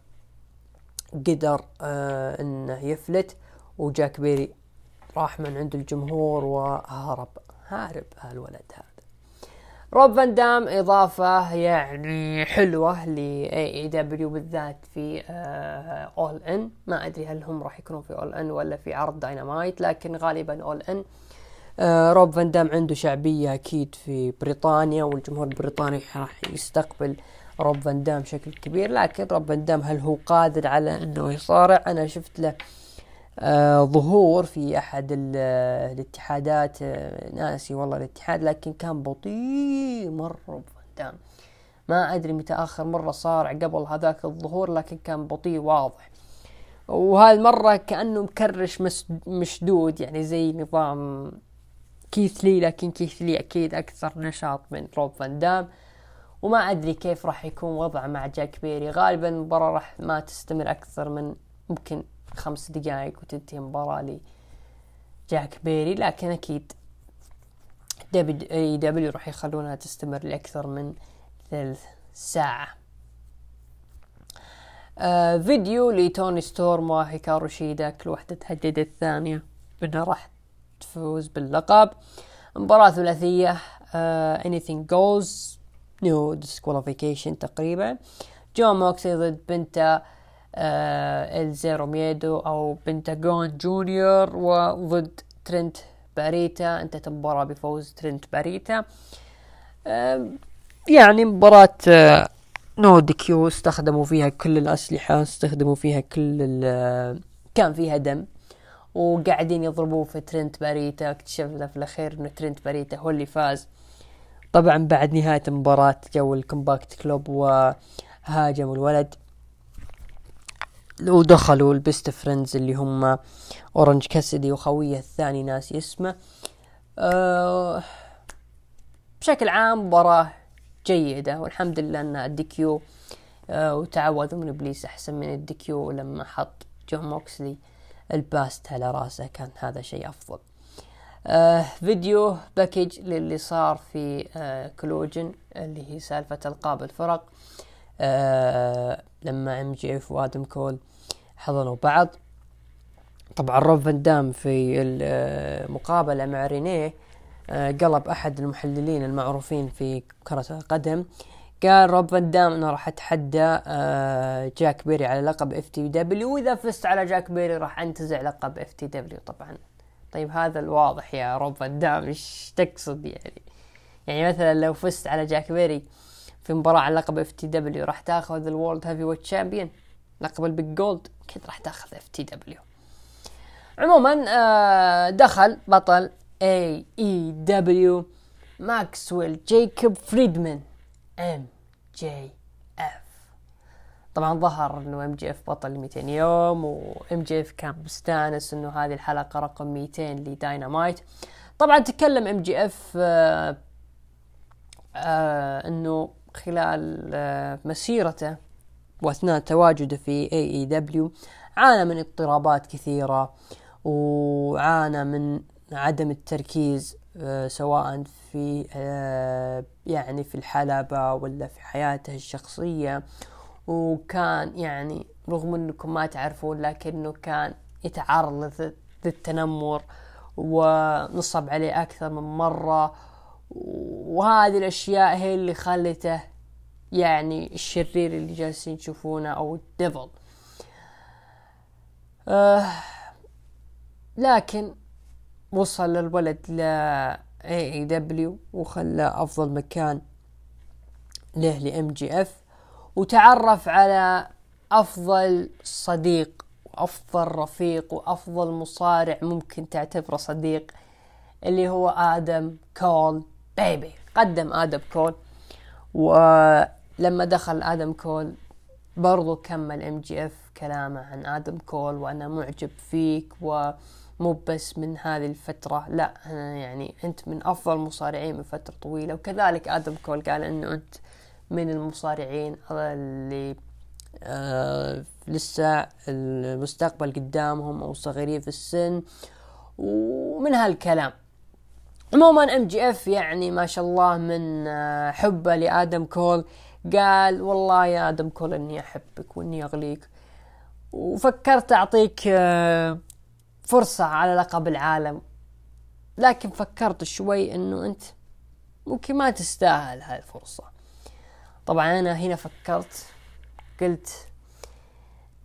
قدر آه إنه يفلت وجاك بيري راح من عند الجمهور وهرب. هارب هالولد هذا. روب فان دام إضافة يعني حلوة ل AEW بالذات في All آه In ما أدري هل هم راح يكونون في All In ولا في عرض داينامايت لكن غالبا All In آه روب فان دام عنده شعبية أكيد في بريطانيا والجمهور البريطاني راح يستقبل روب فان دام بشكل كبير لكن روب فان دام هل هو قادر على إنه يصارع؟ أنا شفت له آه ظهور في أحد الاتحادات آه ناسي والله الاتحاد لكن كان بطيء مره روب فان دام. ما أدري متى آخر مرة صارع قبل هذاك الظهور لكن كان بطيء واضح. وهالمرة كأنه مكرش مشدود يعني زي نظام كيث لي لكن كيث لي أكيد أكثر نشاط من روب فان دام. وما أدري كيف راح يكون وضعه مع جاك بيري. غالبا المباراة راح ما تستمر أكثر من ممكن خمس دقائق وتنتهي المباراة لي جاك بيري. لكن أكيد AEW راح يخلونها تستمر لأكثر من ثلث ساعة. آه فيديو لتوني ستورم وهيكارو شيدا كل واحدة تهدد الثانية انه راح تفوز باللقب. مباراة ثلاثية uh, anything goes. No disqualification تقريبا. جون موكسلي ضد بنتا آه إل زيرو مييدو أو بنتاغون جونيور وضد ترنت باريتا. انتهت المباراة بفوز ترنت باريتا. آه يعني مباراة آه no DQ استخدموا فيها كل الأسلحة استخدموا فيها كل كان فيها دم. وقاعدين يضربوه في ترنت باريتا. اكتشفنا في الأخير إنه ترنت باريتا هو اللي فاز. طبعا بعد نهاية المباراة جو ال Combat Club وهاجموا الولد. ودخلوا ال Best Friends اللي هم أورنج كاسيدي وخوية الثاني ناسي اسمه. أه بشكل عام مباراة جيدة والحمد لله أن ال DQ أه وتعوذوا من إبليس أحسن من ال DQ لما حط جون موكسلي الباست على راسه. كان هذا شيء أفضل. آه فيديو package للي صار في آه Collision اللي هي سالفة ألقاب الفرق. آه لما MJF وادم كول حضنوا بعض. طبعا روب فان دام في المقابلة مع رينيه آه قلب أحد المحللين المعروفين في كرة القدم. قال روب فان دام راح أتحدى آه جاك بيري على لقب FTW وإذا فزت على جاك بيري راح أنتزع لقب FTW طبعا. طيب هذا الواضح يا روب فان دام إيش تقصد يعني؟ يعني مثلا لو فزت على جاك بيري في مباراة على لقب FTW راح تاخذ ال World Heavyweight Champion لقب ال Big Gold أكيد راح تاخذ FTW. عموما آه دخل بطل AEW ماكسويل جيكوب فريدمان MJ طبعا ظهر إنه MJF بطل 200 يوم و MJF كان مستانس إنه هذه الحلقة رقم 200 لداينامايت. طبعا تكلم MJF إنه خلال آه مسيرته وأثناء تواجده في AEW عانى من اضطرابات كثيرة وعانى من عدم التركيز آه سواء في آه يعني في الحلبة ولا في حياته الشخصية. وكان يعني رغم إنكم ما تعرفون لكنه كان يتعرض للتنمر ونصب عليه أكثر من مرة. وهذه الأشياء هي اللي خلته يعني الشرير اللي جالسين تشوفونه أو ال devil. آه لكن وصل الولد ل AEW وخلى أفضل مكان له ل MJF وتعرف على أفضل صديق وأفضل رفيق وأفضل مصارع ممكن تعتبره صديق اللي هو آدم كول baby. قدم آدم كول. ولما دخل آدم كول برضو كمل MJF كلامه عن آدم كول وأنا معجب فيك و مو بس من هذه الفترة لا أنا يعني أنت من أفضل المصارعين من فترة طويلة. وكذلك آدم كول قال أنه أنت من المصارعين اللي آه لسه المستقبل قدامهم أو صغيرين في السن. ومن هالكلام. عموما MJF يعني ما شاء الله من آه حبه لآدم كول. قال والله يا آدم كول إني أحبك وإني أغليك. وفكرت أعطيك آه فرصة على لقب العالم. لكن فكرت شوي إنه أنت ممكن ما تستاهل هاي الفرصة. طبعا أنا هنا فكرت قلت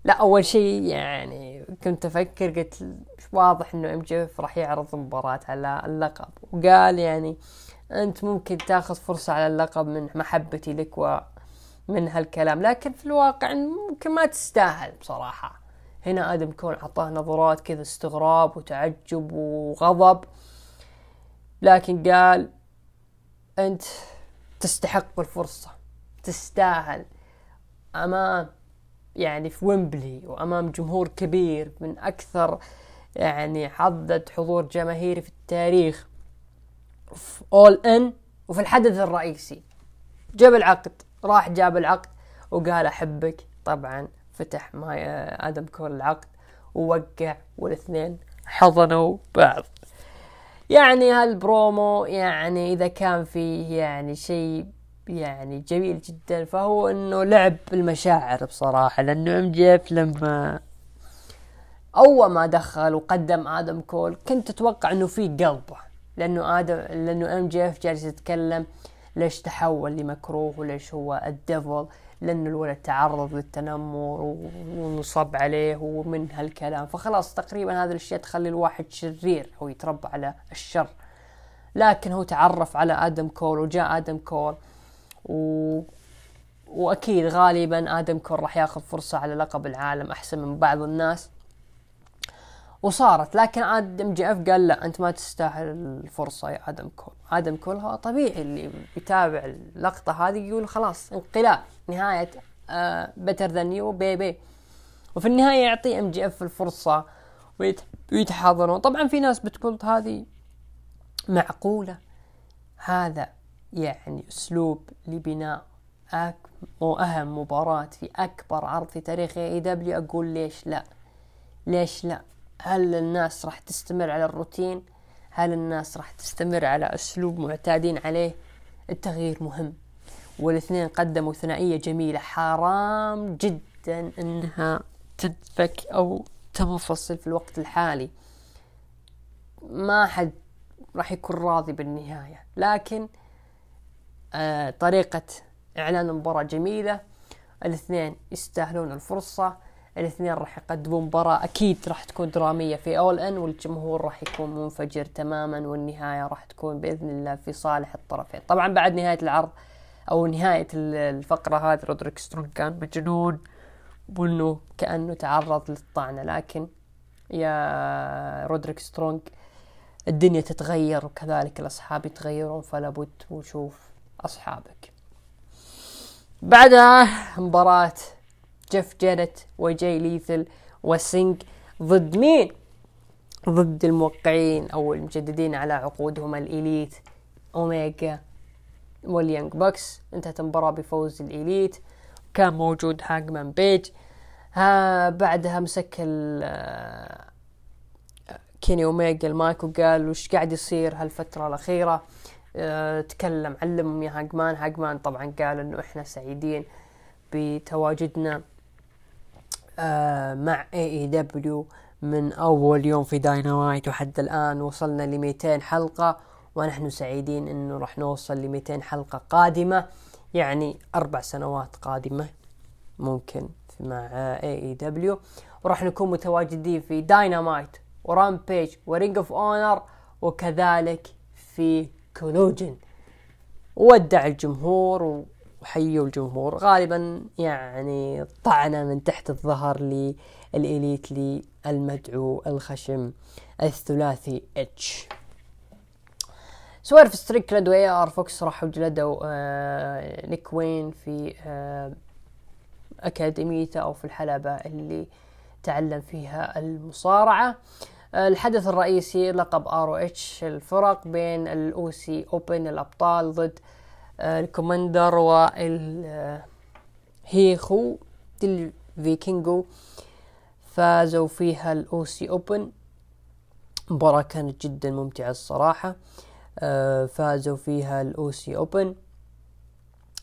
لا أول شيء يعني كنت أفكر قلت واضح إنه إم جي راح يعرض مباراة على اللقب. وقال يعني أنت ممكن تاخذ فرصة على اللقب من محبتي لك ومن هالكلام. لكن في الواقع ممكن ما تستاهل بصراحة. هنا آدم كون أعطاه نظرات كذا استغراب وتعجب وغضب. لكن قال أنت تستحق الفرصة. تستاهل. أمام يعني في ويمبلي وأمام جمهور كبير من أكثر يعني عدد حضور جماهيري في التاريخ في اول ان وفي الحدث الرئيسي. جاب العقد راح جاب العقد وقال أحبك. طبعا فتح مع آدم كول العقد ووقع والاثنين حضنوا بعض. يعني هالبرومو يعني إذا كان فيه يعني شيء يعني جميل جدا. فهو إنه لعب بالمشاعر بصراحة لأنه MJF لما أول ما دخل وقدم آدم كول كنت أتوقع إنه في قلبه لأنه آدم لأنه MJF جالس يتكلم ليش تحول لمكروه وليش هو ال devil لأن الولد تعرض للتنمر ونصب عليه ومن هالكلام. فخلاص تقريبا هذه الأشياء تخلي الواحد شرير هو يتربى على الشر. لكن هو تعرف على آدم كول وجاء آدم كول و... وأكيد غالبا آدم كول راح ياخذ فرصة على لقب العالم أحسن من بعض الناس. وصارت لكن MJF قال لا أنت ما تستاهل الفرصة يا آدم كول. آدم كول هو طبيعي اللي يتابع اللقطة هذه يقول خلاص انقلاب نهاية better than you Bay Bay وفي النهاية يعطي MJF الفرصة ويتحاضنون طبعا في ناس بتقول هذه معقولة. هذا يعني أسلوب لبناء أك... أهم مباراة في أكبر عرض في تاريخ AEW أقول ليش لا؟ ليش لا؟ هل الناس راح تستمر على الروتين؟ هل الناس راح تستمر على أسلوب معتادين عليه؟ التغيير مهم والاثنين قدموا ثنائية جميلة. حرام جدا إنها تنفك أو تنفصل في الوقت الحالي. ما حد راح يكون راضي بالنهاية لكن طريقة إعلان المباراة جميلة. الاثنين يستاهلون الفرصة. الاثنين راح يقدمون مباراة أكيد راح تكون درامية في أول أن والجمهور راح يكون منفجر تماما والنهاية راح تكون بإذن الله في صالح الطرفين. طبعا بعد نهاية العرض أو نهاية الفقرة هذه رودريك سترونج كان مجنون وإنه كأنه تعرض للطعنة. لكن يا رودريك سترونج الدنيا تتغير وكذلك الأصحاب يتغيرون فلا بد أصحابك. بعدها مباراة جيف جاريت وجاي ليثال وسينج ضد مين؟ ضد الموقعين أو المجددين على عقودهم ال Elite أوميجا وال Young Bucks انتهت المباراة بفوز ال Elite. كان موجود هانجمان بيج. ها بعدها مسك كيني أوميجا المايك وقال وش قاعد يصير هالفترة الأخيرة؟ تكلم علمهم يا هانجمان. هانجمان طبعا قال إنه إحنا سعيدين بتواجدنا آه مع AEW من أول يوم في داينامايت وحتى الآن وصلنا ل 200 حلقة ونحن سعيدين إنه راح نوصل ل 200 حلقة قادمة يعني أربع سنوات قادمة ممكن مع AEW وراح نكون متواجدين في Dynamite و Rampage و Ring of Honor وكذلك في Collision ودع الجمهور وحيوا الجمهور. غالبا يعني طعنة من تحت الظهر لل Elite للمدعو الخشم الثلاثي اتش سوالف ستريكلاند واي ار فوكس راحوا جلدوا آه نيك وين في آه أكاديميته أو في الحلبة اللي تعلم فيها المصارعة. الحدث الرئيسي لقب آر إتش الفرق بين الأو سي أوبن الأبطال ضد الكوماندر والهيخو الفيكينجو فازوا فيها ال Aussie Open. مباراة كانت جدا ممتعة الصراحة. آه، فازوا فيها ال Aussie Open.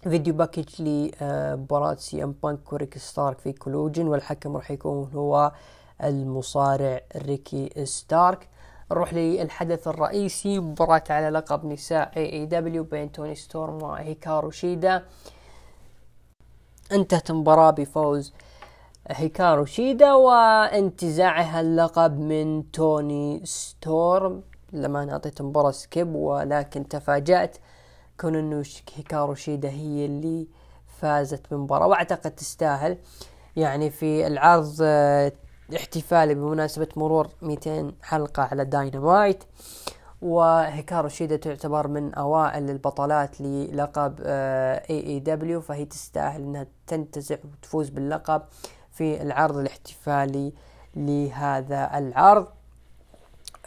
video package لمباراة سي أم بانك وريكي ستاركس في Collision والحكم راح يكون هو المصارع ريكي ستارك. نروح للحدث الرئيسي مباراة على لقب نساء AEW بين توني ستورم وهيكارو شيدا. انتهت المباراة بفوز هيكارو شيدا وانتزاعها اللقب من توني ستورم. لما أنا أعطيت المباراة skip ولكن تفاجأت. كون انه هيكارو شيدا هي اللي فازت بالمباراة وأعتقد تستاهل. يعني في العرض احتفالي بمناسبة مرور 200 حلقة على داينامايت وهيكارو شيدا تعتبر من أوائل البطلات للقب AEW فهي تستاهل إنها تنتزع وتفوز باللقب في العرض الاحتفالي لهذا العرض.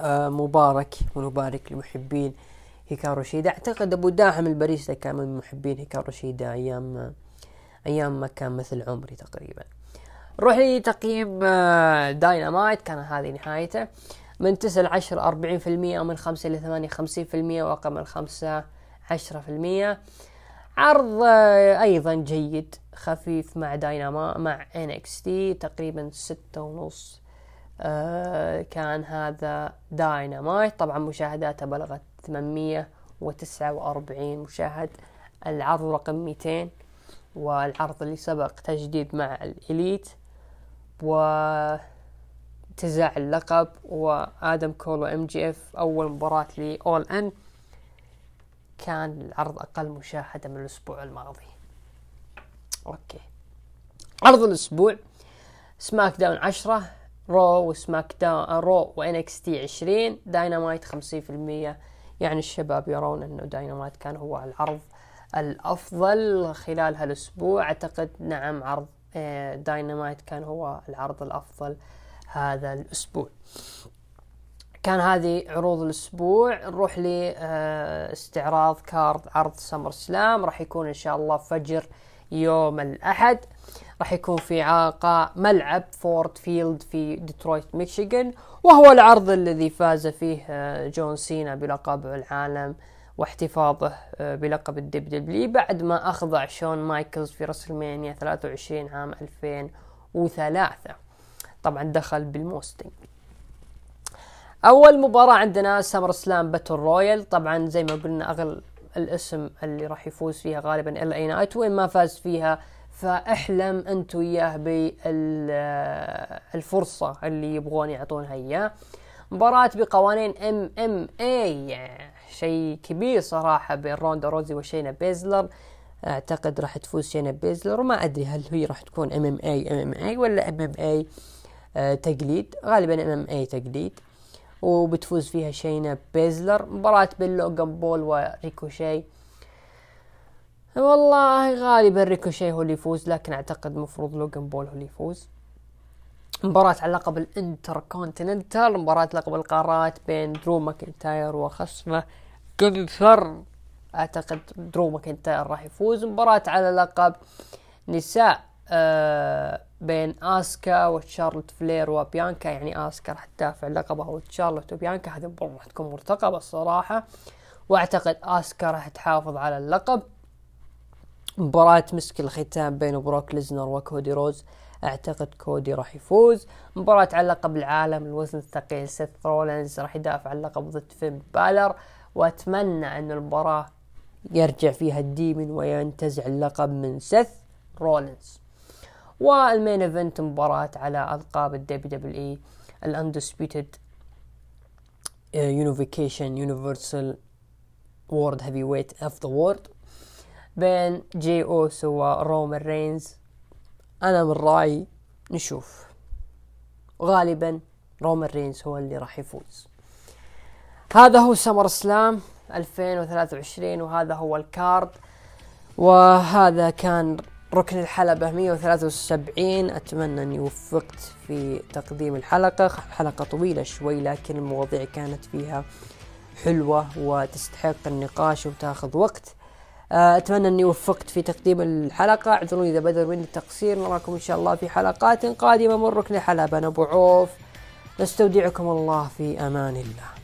آه مبارك ونبارك لمحبين هيكارو شيدا. أعتقد أبو داحم الباريستا كان من محبين هيكارو شيدا أيام أيام ما كان مثل عمري تقريبا. نروح لتقييم داينامايت كان هذه نهايته. من تسعة لعشرة أربعين في المية ومن خمسة إلى ثمانية خمسين في المية وأقل من خمسة عشرة في المية. عرض أيضا جيد خفيف مع دايناما مع NXT تقريبا ستة ونص. آه كان هذا داينامايت طبعا مشاهداته بلغت 849 مشاهد. العرض رقم 200 والعرض اللي سبق تجديد مع الإليت. و تزاع اللقب وآدم كول وام جي اف أول مباراة لأول ان كان العرض أقل مشاهدة من الأسبوع الماضي. okay. عرض الأسبوع SmackDown عشرة Raw و SmackDown Raw و NXT عشرين داينامايت خمسين في المية. يعني الشباب يرون إنه داينامايت كان هو العرض الأفضل خلال هالأسبوع. أعتقد نعم عرض داينامايت كان هو العرض الأفضل هذا الأسبوع. كان هذه عروض الأسبوع. نروح لاستعراض card عرض SummerSlam. راح يكون إن شاء الله فجر يوم الأحد. راح يكون في قاعة ملعب Ford Field في ديترويت ميشيغان. وهو العرض الذي فاز فيه آه، جون سينا بلقب العالم. واحتفاظه آه، بلقب ال WWE بعد ما أخضع شون مايكلز في WrestleMania 23 عام 2003 طبعا دخل بال Mustang. أول مباراة عندنا SummerSlam Battle Royal طبعا زي ما قلنا أغل الاسم اللي راح يفوز فيها غالبا LA Knight وين ما فاز فيها فأحلم أنت وياه بالفرصة اللي يبغون يعطونها إياه. مباراة بقوانين MMA شيء كبير صراحة بين روندا روزي وشينا بيزلر. أعتقد راح تفوز شينا بيزلر وما أدري هل هي راح تكون إم إم اي إم إم اي ولا إم إم اي تقليد. غالبا MMA تقليد. وبتفوز فيها شينا بيزلر. مباراة بين لوغان بول وريكوشي. والله غالبا ريكوشي هو اللي يفوز لكن أعتقد المفروض لوغان بول هو اللي يفوز. مباراة على لقب الانتر كونتيننتال مباراة لقب القارات بين درو ماكنتاير وخصمه جونثر أعتقد درو ماكنتاير راح يفوز مباراة على لقب نساء آه بين آسكا وتشارلوت فلير وبيانكا. يعني آسكا راح تدافع لقبها وتشارلوت وبيانكا. هذه المباراة راح تكون مرتقبة الصراحة. وأعتقد آسكا راح تحافظ على اللقب. مباراة مسك الختام بين بروك ليزنر وكودي روز. أعتقد كودي راح يفوز. مباراة على لقب العالم الوزن الثقيل سيث رولنز راح يدافع عن اللقب ضد فين بالر. وأتمنى أن المباراة يرجع فيها ال Demon وينتزع اللقب من سيث رولنز وال main event مباراة على ألقاب ال WWE ال undisputed unification universal world heavyweight of the world بين جي أوسو ورومان رينز. أنا من رأيي نشوف. غالبا رومان رينز هو اللي راح يفوز. هذا هو سمر سلام 2023 وهذا هو الكارد وهذا كان ركن الحلبة 173 أتمنى أني وفقت في تقديم الحلقة. حلقة طويلة شوي لكن المواضيع كانت فيها حلوة وتستحق النقاش وتاخذ وقت. آه، أتمنى أني وفقت في تقديم الحلقة. اعذروني إذا بدر مني التقصير. نراكم إن شاء الله في حلقات قادمة من ركن الحلبة. أنا أبو عوف. نستودعكم الله في أمان الله.